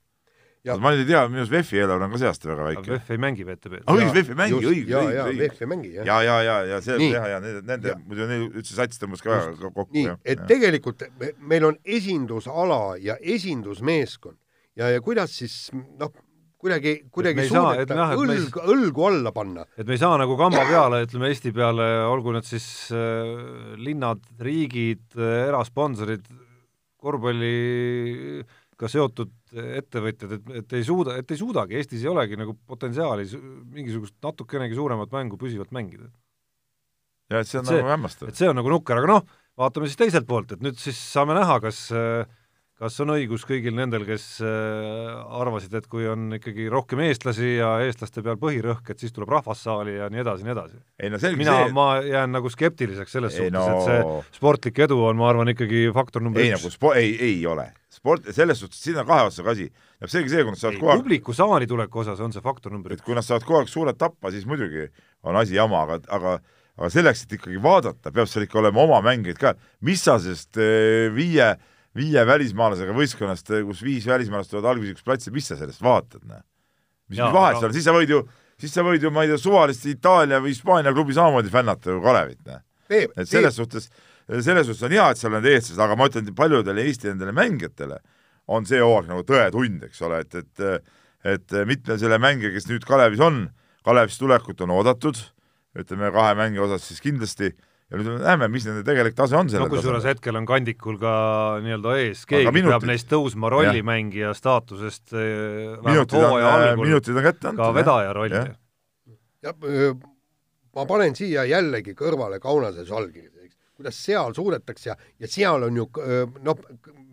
Ja- ma nüüd ei tea, minu arust VEF-i eelarve on ka see aasta väga väike. VEF ei mängi VTB-d Ah, õigus, VEF ei mängi, just, õigus, ja, õigus, ja õigus. VEF ei mängi, jah. ja, ja, ja, ja see Nii. jah, ja nende, nende Ja., muidu neil üldse sats tõmbas ka ka kokku, nii et tegelikult me, meil on esindusala ja esindusmeeskond ja, ja kuidas siis noh, kuidagi, kuidagi saa- et suudeta et me ei- õlg, õlgu alla panna. et me ei saa nagu kamba peale, ütleme Eesti peale, olgu need siis äh, linnad, riigid äh,, erasponsorid, korvpalliga seotud ettevõtjad, et, et ei suuda, et ei suudagi, Eestis ei olegi nagu potentsiaali su- mingisugust natukenegi suuremat mängu püsivalt mängida. ja et see on see- nagu hämmastav et. see on nagu nukker, aga noh, vaatame siis teiselt poolt, et nüüd siis saame näha, kas kas on õigus kõigil nendel, kes äh, arvasid, et kui on ikkagi rohkem eestlasi ja eestlaste peal põhirõhk, et siis tuleb rahvassaali ja nii edasi, nii edasi. ei no selge mina, see, ma jään nagu skeptiliseks selles Ei suhtes no- no..., et see sportlik edu on, ma arvan, ikkagi faktor number ei üks nagu spo-, ei, ei ole. sport, selles suhtes, siin on kahe otsaga asi. tähendab, seegi see, kui nad saavad ei, kogu aeg, publiku saali tuleku osas on see faktor number et üks. kui nad saavad kogu aeg suurelt tappa, siis muidugi on asi jama, aga, aga aga selleks, et ikkagi vaadata, peab seal ikka olema oma mängijaid ka. mis sa sellest eh, viie, viie välismaalasega võistkonnast, kus viis välismaalast tulevad algvisikuks platsi, mis sa sellest vaatad, noh? mis mis vahet seal, siis sa võid ju, siis sa võid ju, ma ei tea, suvalist Itaalia või Hispaania klubi samamoodi fännata ju Kalevit, noh. Et selles suhtes, selles suhtes on hea, et seal on eestlased, aga ma ütlen, paljudele Eesti nendele mängijatele on see hooaeg nagu tõetund, eks ole, et, et et mitme selle mängija, kes nüüd Kalevis on, Kalevisse tulekut on oodatud, ütleme kahe mängija osas siis kindlasti, ja nüüd me näeme, mis nende tegelik tase on no sellel kusjuures tasemel. hetkel on kandikul ka nii-öelda ees, keegi minutid- peab neist tõusma rollimängija staatusest eh, minutid on hooaja, algul minutid on kätte antud. ka vedaja rolli. Öö, ma panen siia jällegi kõrvale Kaunase Žalgirise, eks, kuidas seal suudetakse ja, ja seal on ju noh,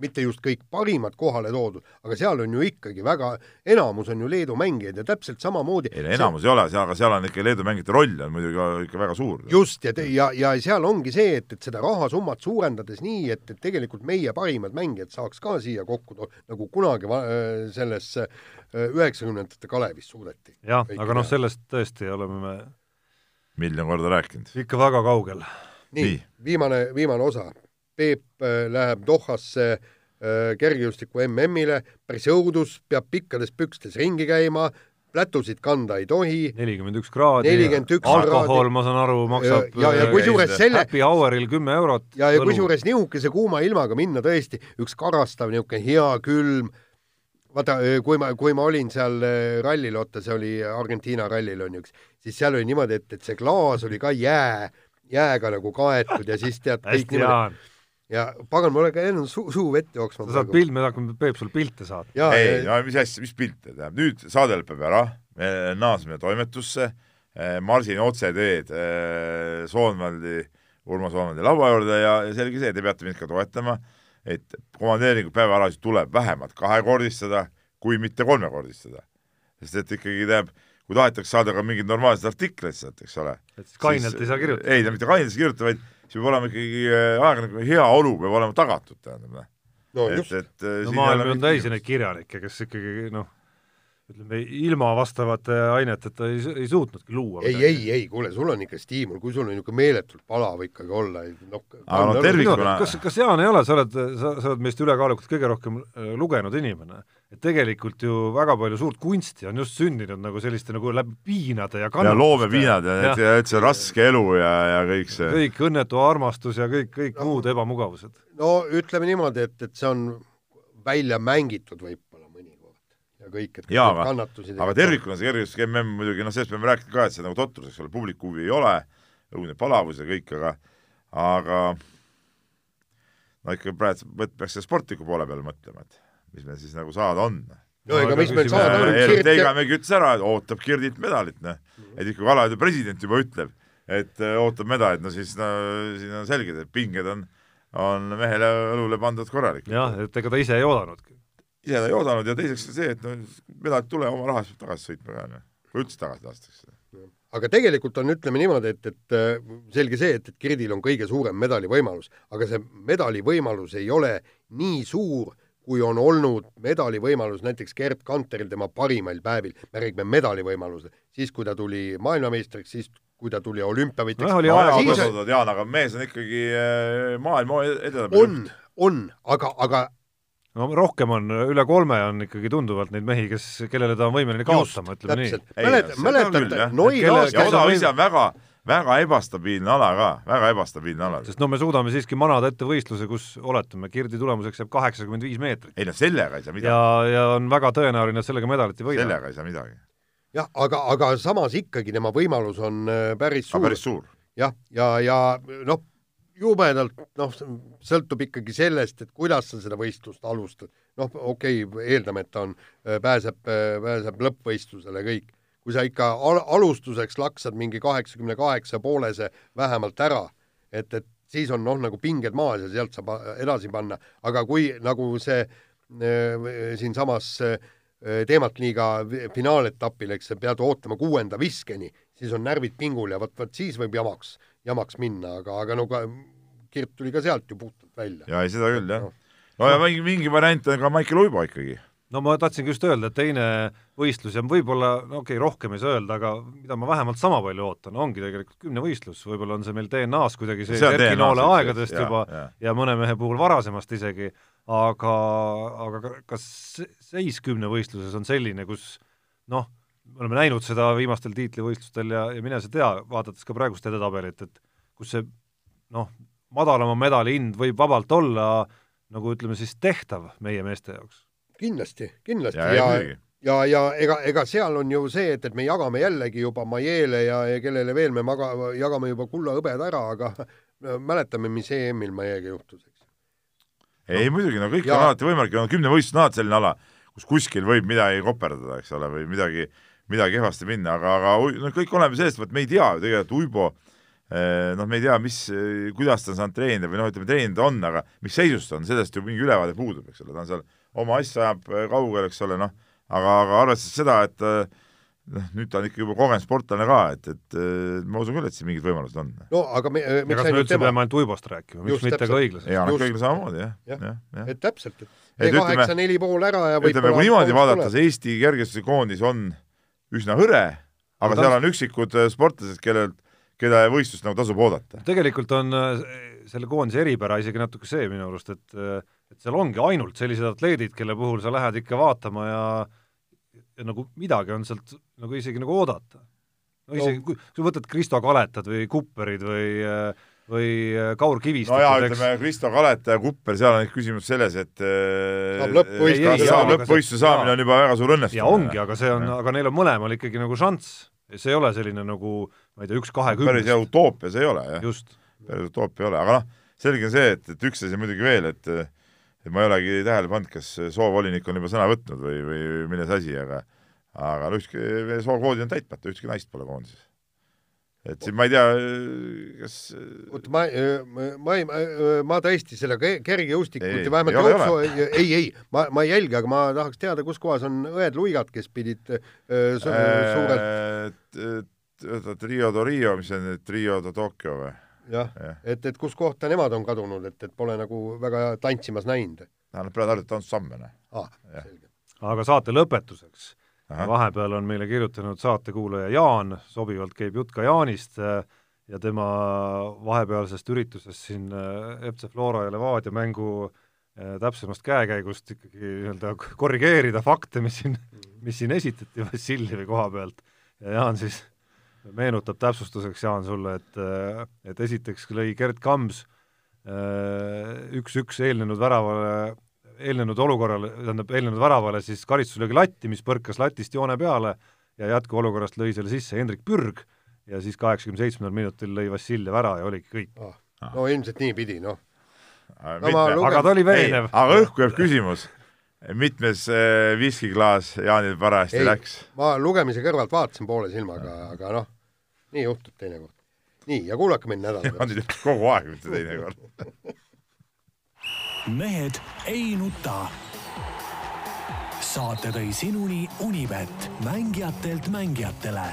mitte just kõik parimad kohale toodud, aga seal on ju ikkagi väga, enamus on ju Leedu mängijad ja täpselt samamoodi ei no enamus ei ole seal, aga seal on ikka Leedu mängijate roll on muidugi ka ikka väga suur. just, ja, ja, ja seal ongi see, et, et seda rahasummat suurendades nii, et, et tegelikult meie parimad mängijad saaks ka siia kokku nagu kunagi selles üheksakümnendate Kalevis suudeti. jah, aga noh, sellest tõesti oleme me miljon korda rääkinud. ikka väga kaugel. Nii Nii., viimane, viimane osa. Peep äh, läheb Dohasse äh, kergejõustiku MM-ile, päris õudus, peab pikkades pükstes ringi käima, plätusid kanda ei tohi, nelikümmend üks kraadi, 41 alkohol, kraadi. ma saan aru, maksab ja, ja äh, kusjuures selle Happy Houril kümme eurot. ja, ja kusjuures nihukese kuuma ilmaga minna tõesti, üks karastav niisugune hea külm, vaata, kui ma, kui ma olin seal rallil, oota, see oli Argentiina rallil on ju üks, siis seal oli niimoodi, et, et see klaas oli ka jää, jääga nagu kaetud ja siis tead kõik niimoodi ja pagan, mul hakkab enne suu, suu vett jooksma sa saad pilt, me hakkame Peep sulle pilte saatma. ja, ei, no mis asja, mis pilte, tähendab, nüüd saade lõpeb ära, me naaseme toimetusse, marsin otseteed eh, Soonvaldi, Urmas Soonvaldi laua juurde ja, ja selge see, te peate mind ka toetama, et komandeeringu päevaalasid tuleb vähemalt kahekordistada, kui mitte kolmekordistada. sest et ikkagi tähendab, kui tahetakse saada ka mingeid normaalseid artikleid sealt, eks ole. et siis kainelt ei saa kirjutada. ei, mitte kainelt ei saa kirjutada, vaid siis peab olema ikkagi äh, ajakirjaniku heaolu peab olema tagatud, tähendab, noh. no just, et äh, no maailm on täis neid kirjanikke, kes ikkagi noh, ütleme ilma vastavate aineteta ei, ei suutnudki luua. ei, ei, ei, kuule, sul on ikka stiimul, kui sul on niisugune meeletult palav ikkagi olla, noh. Aga no tervikuna- kas, kas Jaan ei ole, sa oled, sa, sa oled meist ülekaalukalt kõige rohkem äh, lugenud inimene, et tegelikult ju väga palju suurt kunsti on just sündinud nagu selliste nagu läbi piinade ja ja loomepiinad ja need Jah. ja üldse raske elu ja, ja kõik see. kõik õnnetu armastus ja kõik, kõik muud ebamugavused. no ütleme niimoodi, et, et see on välja mängitud võib-olla mõnikord ja kõik, et jaa, kõik aga, kannatusi aga tervikuna see kergejõustik MM muidugi, noh, sellest peame rääkima ka, et see nagu totrus, eks ole, publiku huvi ei ole, õudne palavus ja kõik, aga, aga no ikka praegu peaks selle sportliku poole peale mõtlema, et mis meil siis nagu saada on. no ega Aga mis meil saada on, ja Teigamägi ütles ära, et ootab Kirdilt medalit, noh. et kui alaliidu president juba ütleb, et äh, ootab medalit, no siis no siin on selge, et pinged on, on mehele õlule pandud korralikult. jah, et ega ta ise ei oodanudki. ise ta ei oodanud ja teiseks see, et no medalit tule oma raha eest peab tagasi sõitma ka, noh. kui üldse tagasi lastakse. aga tegelikult on, ütleme niimoodi, et, et äh, selge see, et, et Kirdil on kõige suurem medalivõimalus, aga see medalivõimalus ei ole nii suur, kui on olnud medalivõimalus näiteks Gerd Kanteril tema parimail päevil, me räägime medalivõimaluse, siis kui ta tuli maailmameistriks, siis kui ta tuli olümpiavõitjaks no, siis Jaan, aga mees on ikkagi äh, maailma edetabeli on, on, aga, aga no rohkem on, üle kolme on ikkagi tunduvalt neid mehi, kes, kellele ta on võimeline kaotama, ütleme nii. täpselt, Ei, mäletad, mäletate jah., Noi Et kelle- ja odav ise on väga, väga ebastabiilne ala ka, väga ebastabiilne ala. sest no me suudame siiski manada ette võistluse, kus oletame, Kirdi tulemuseks jääb kaheksakümmend viis meetrit ei noh, sellega ei saa midagi, ja, ja on väga tõenäoline, et sellega medalit ei võida. sellega ei saa midagi. jah, aga, aga samas ikkagi tema võimalus on äh, päris aga suur. päris suur. jah, ja, ja, ja noh, jubedalt noh, sõltub ikkagi sellest, et kuidas sa seda võistlust alustad. noh, okei okay,, eeldame, et ta on, pääseb, pääseb lõppvõistlusele kõik. Kui sa ikka al alustuseks laksad mingi kaheksakümne kaheksa poolese vähemalt ära, et, et siis on noh, nagu pinged maas ja sealt saab edasi panna, aga kui nagu see äh, siinsamas äh, teemalt liiga finaaletapil, eks sa pead ootama kuuenda viskeni, siis on närvid pingul ja vot, vot siis võib jamaks, jamaks minna, aga, aga no ka Kirt tuli ka sealt ju puhtalt välja. ja ei, seda küll, jah. no ja mingi, mingi variant on ka Maicel Uibo ikkagi. No ma tahtsingi just öelda, et teine võistlus ja võib-olla, no okei okay,, rohkem ei saa öelda, aga mida ma vähemalt sama palju ootan, ongi tegelikult kümnevõistlus, võib-olla on see meil DNA-s kuidagi See on Erki Noole aegadest jaa, juba jaa. ja mõne mehe puhul varasemast isegi, aga, aga ka- kas se- seis kümnevõistluses on selline, kus noh, me oleme näinud seda viimastel tiitlivõistlustel ja, ja mine sa tea, vaadates ka praegust edetabelit, et kus see noh, madalama medali hind võib vabalt olla nagu ütleme siis tehtav meie meeste jaoks kindlasti, kindlasti. Ja, ja, ja ja, ja, ega, ega seal on ju see, et, et me jagame jällegi juba Maiele ja, ja kellele veel me maga, jagame juba kulla-hõbed ära, aga mäletame, mis EM-il Maiega juhtus, eks. ei muidugi, no kõik Ja- on alati võimalik, no kümnevõistlus on alati selline ala, kus kuskil võib midagi koperdada, eks ole, või midagi, midagi kehvasti minna, aga, aga no kõik oleneb sellest, et me ei tea ju tegelikult Uibo eh, noh, me ei tea, mis, kuidas ta on saanud treenida või noh, ütleme treeninud on, aga mis seisus ta on, sellest ju mingi ülevaade puudub, eks ole, ta on seal oma asja ajab eh, kaugel, eks ole, noh, aga, aga arvestades seda, et eh, noh, nüüd ta on ikka juba kogenud sportlane ka, et, et eh, ma usun küll, et siin mingid võimalused on. no aga me, ja miks kas me üldse tema, peame ainult Uibost rääkima, miks mitte täpselt. ka õiglasest? ja noh, Just. kõigil samamoodi, jah, Jah. jah, jah. et täpselt, et Et T ütleme- kaheksa neli pool ära ja ütleme, kui niimoodi vaadates, Eesti kergejõustikukoondis on üsna hõre, aga Aga seal on üksikud sportlased, kellelt, keda võistlust nagu tasub oodata. tegelikult on selle koondise eripära isegi natuke see minu arust, et äh, et seal ongi ainult sellised atleedid, kelle puhul sa lähed ikka vaatama ja ja nagu midagi on sealt nagu isegi nagu oodata. no isegi no. kui sa võtad Kristo Kaletad või Kupperid või või Kaur Kivistikut, no jaa, ütleme Kristo Kaleta ja Kupper, seal on küsimus selles, et saab lõppvõistluse saab lõppvõistluse saamine on juba väga suur õnnestumine. ja ongi, aga see on, aga neil on mõlemal ikkagi nagu šanss. see ei ole selline nagu ma ei tea, üks kahekümnest. päris hea utoopia see ei ole, jah. just. päris utoopia ei ole, aga noh, selge on see, et, et üks asi muidugi veel, et et ma ei olegi tähele pannud, kas soovolinik on juba sõna võtnud või, või milles asi, aga aga no ükski sookvoodid on täitmata, ükski naist pole koondises. et siin ma ei tea, kas oota, ma, ma ei, ma tõesti selle kergejõustikut ja vähemalt jooksu, ei, ei, ma, ma ei jälgi, aga ma tahaks teada, kus kohas on õed-luigad, kes pidid äh, suurelt oota, Rio do Rio, mis see on nüüd, Rio do Tokyo või? Jah ja., et, et kus kohta nemad on kadunud, et, et pole nagu väga tantsimas näinud. Nad peavad harjutama tantsusamme, noh. selge. aga saate lõpetuseks, vahepeal on meile kirjutanud saatekuulaja Jaan, sobivalt käib jutt ka Jaanist ja tema vahepealsest üritusest siin äh, FC Flora ja Levadia mängu äh, täpsemast käekäigust ikkagi nii-öelda korrigeerida fakte, mis siin, mis siin esitati Vassiljevi koha pealt ja Jaan siis meenutab täpsustuseks, Jaan, sulle, et, et esiteks lõi Gerd Kams äh, üks-üks eelnenud väravale, eelnenud olukorrale, tähendab, eelnenud väravale siis karistuslöögi latti, mis põrkas latist joone peale ja jätkuolukorrast lõi selle sisse Hendrik Pürg ja siis kaheksakümne seitsmendal minutil lõi Vassiljev ära ja oligi kõik. Oh.. no ilmselt nii pidi, noh. No, lugen... aga ta oli veenev. aga õhku jääb küsimus mitmes äh, viskiklaas Jaanil parajasti ei, läks? ma lugemise kõrvalt vaatasin poole silmaga, aga noh, nii juhtub teinekord. nii, ja kuulake mind nädala pärast. Jaanil juhtub kogu aeg, mitte teinekord mehed ei nuta. saate tõi sinuni Unibet, mängijatelt mängijatele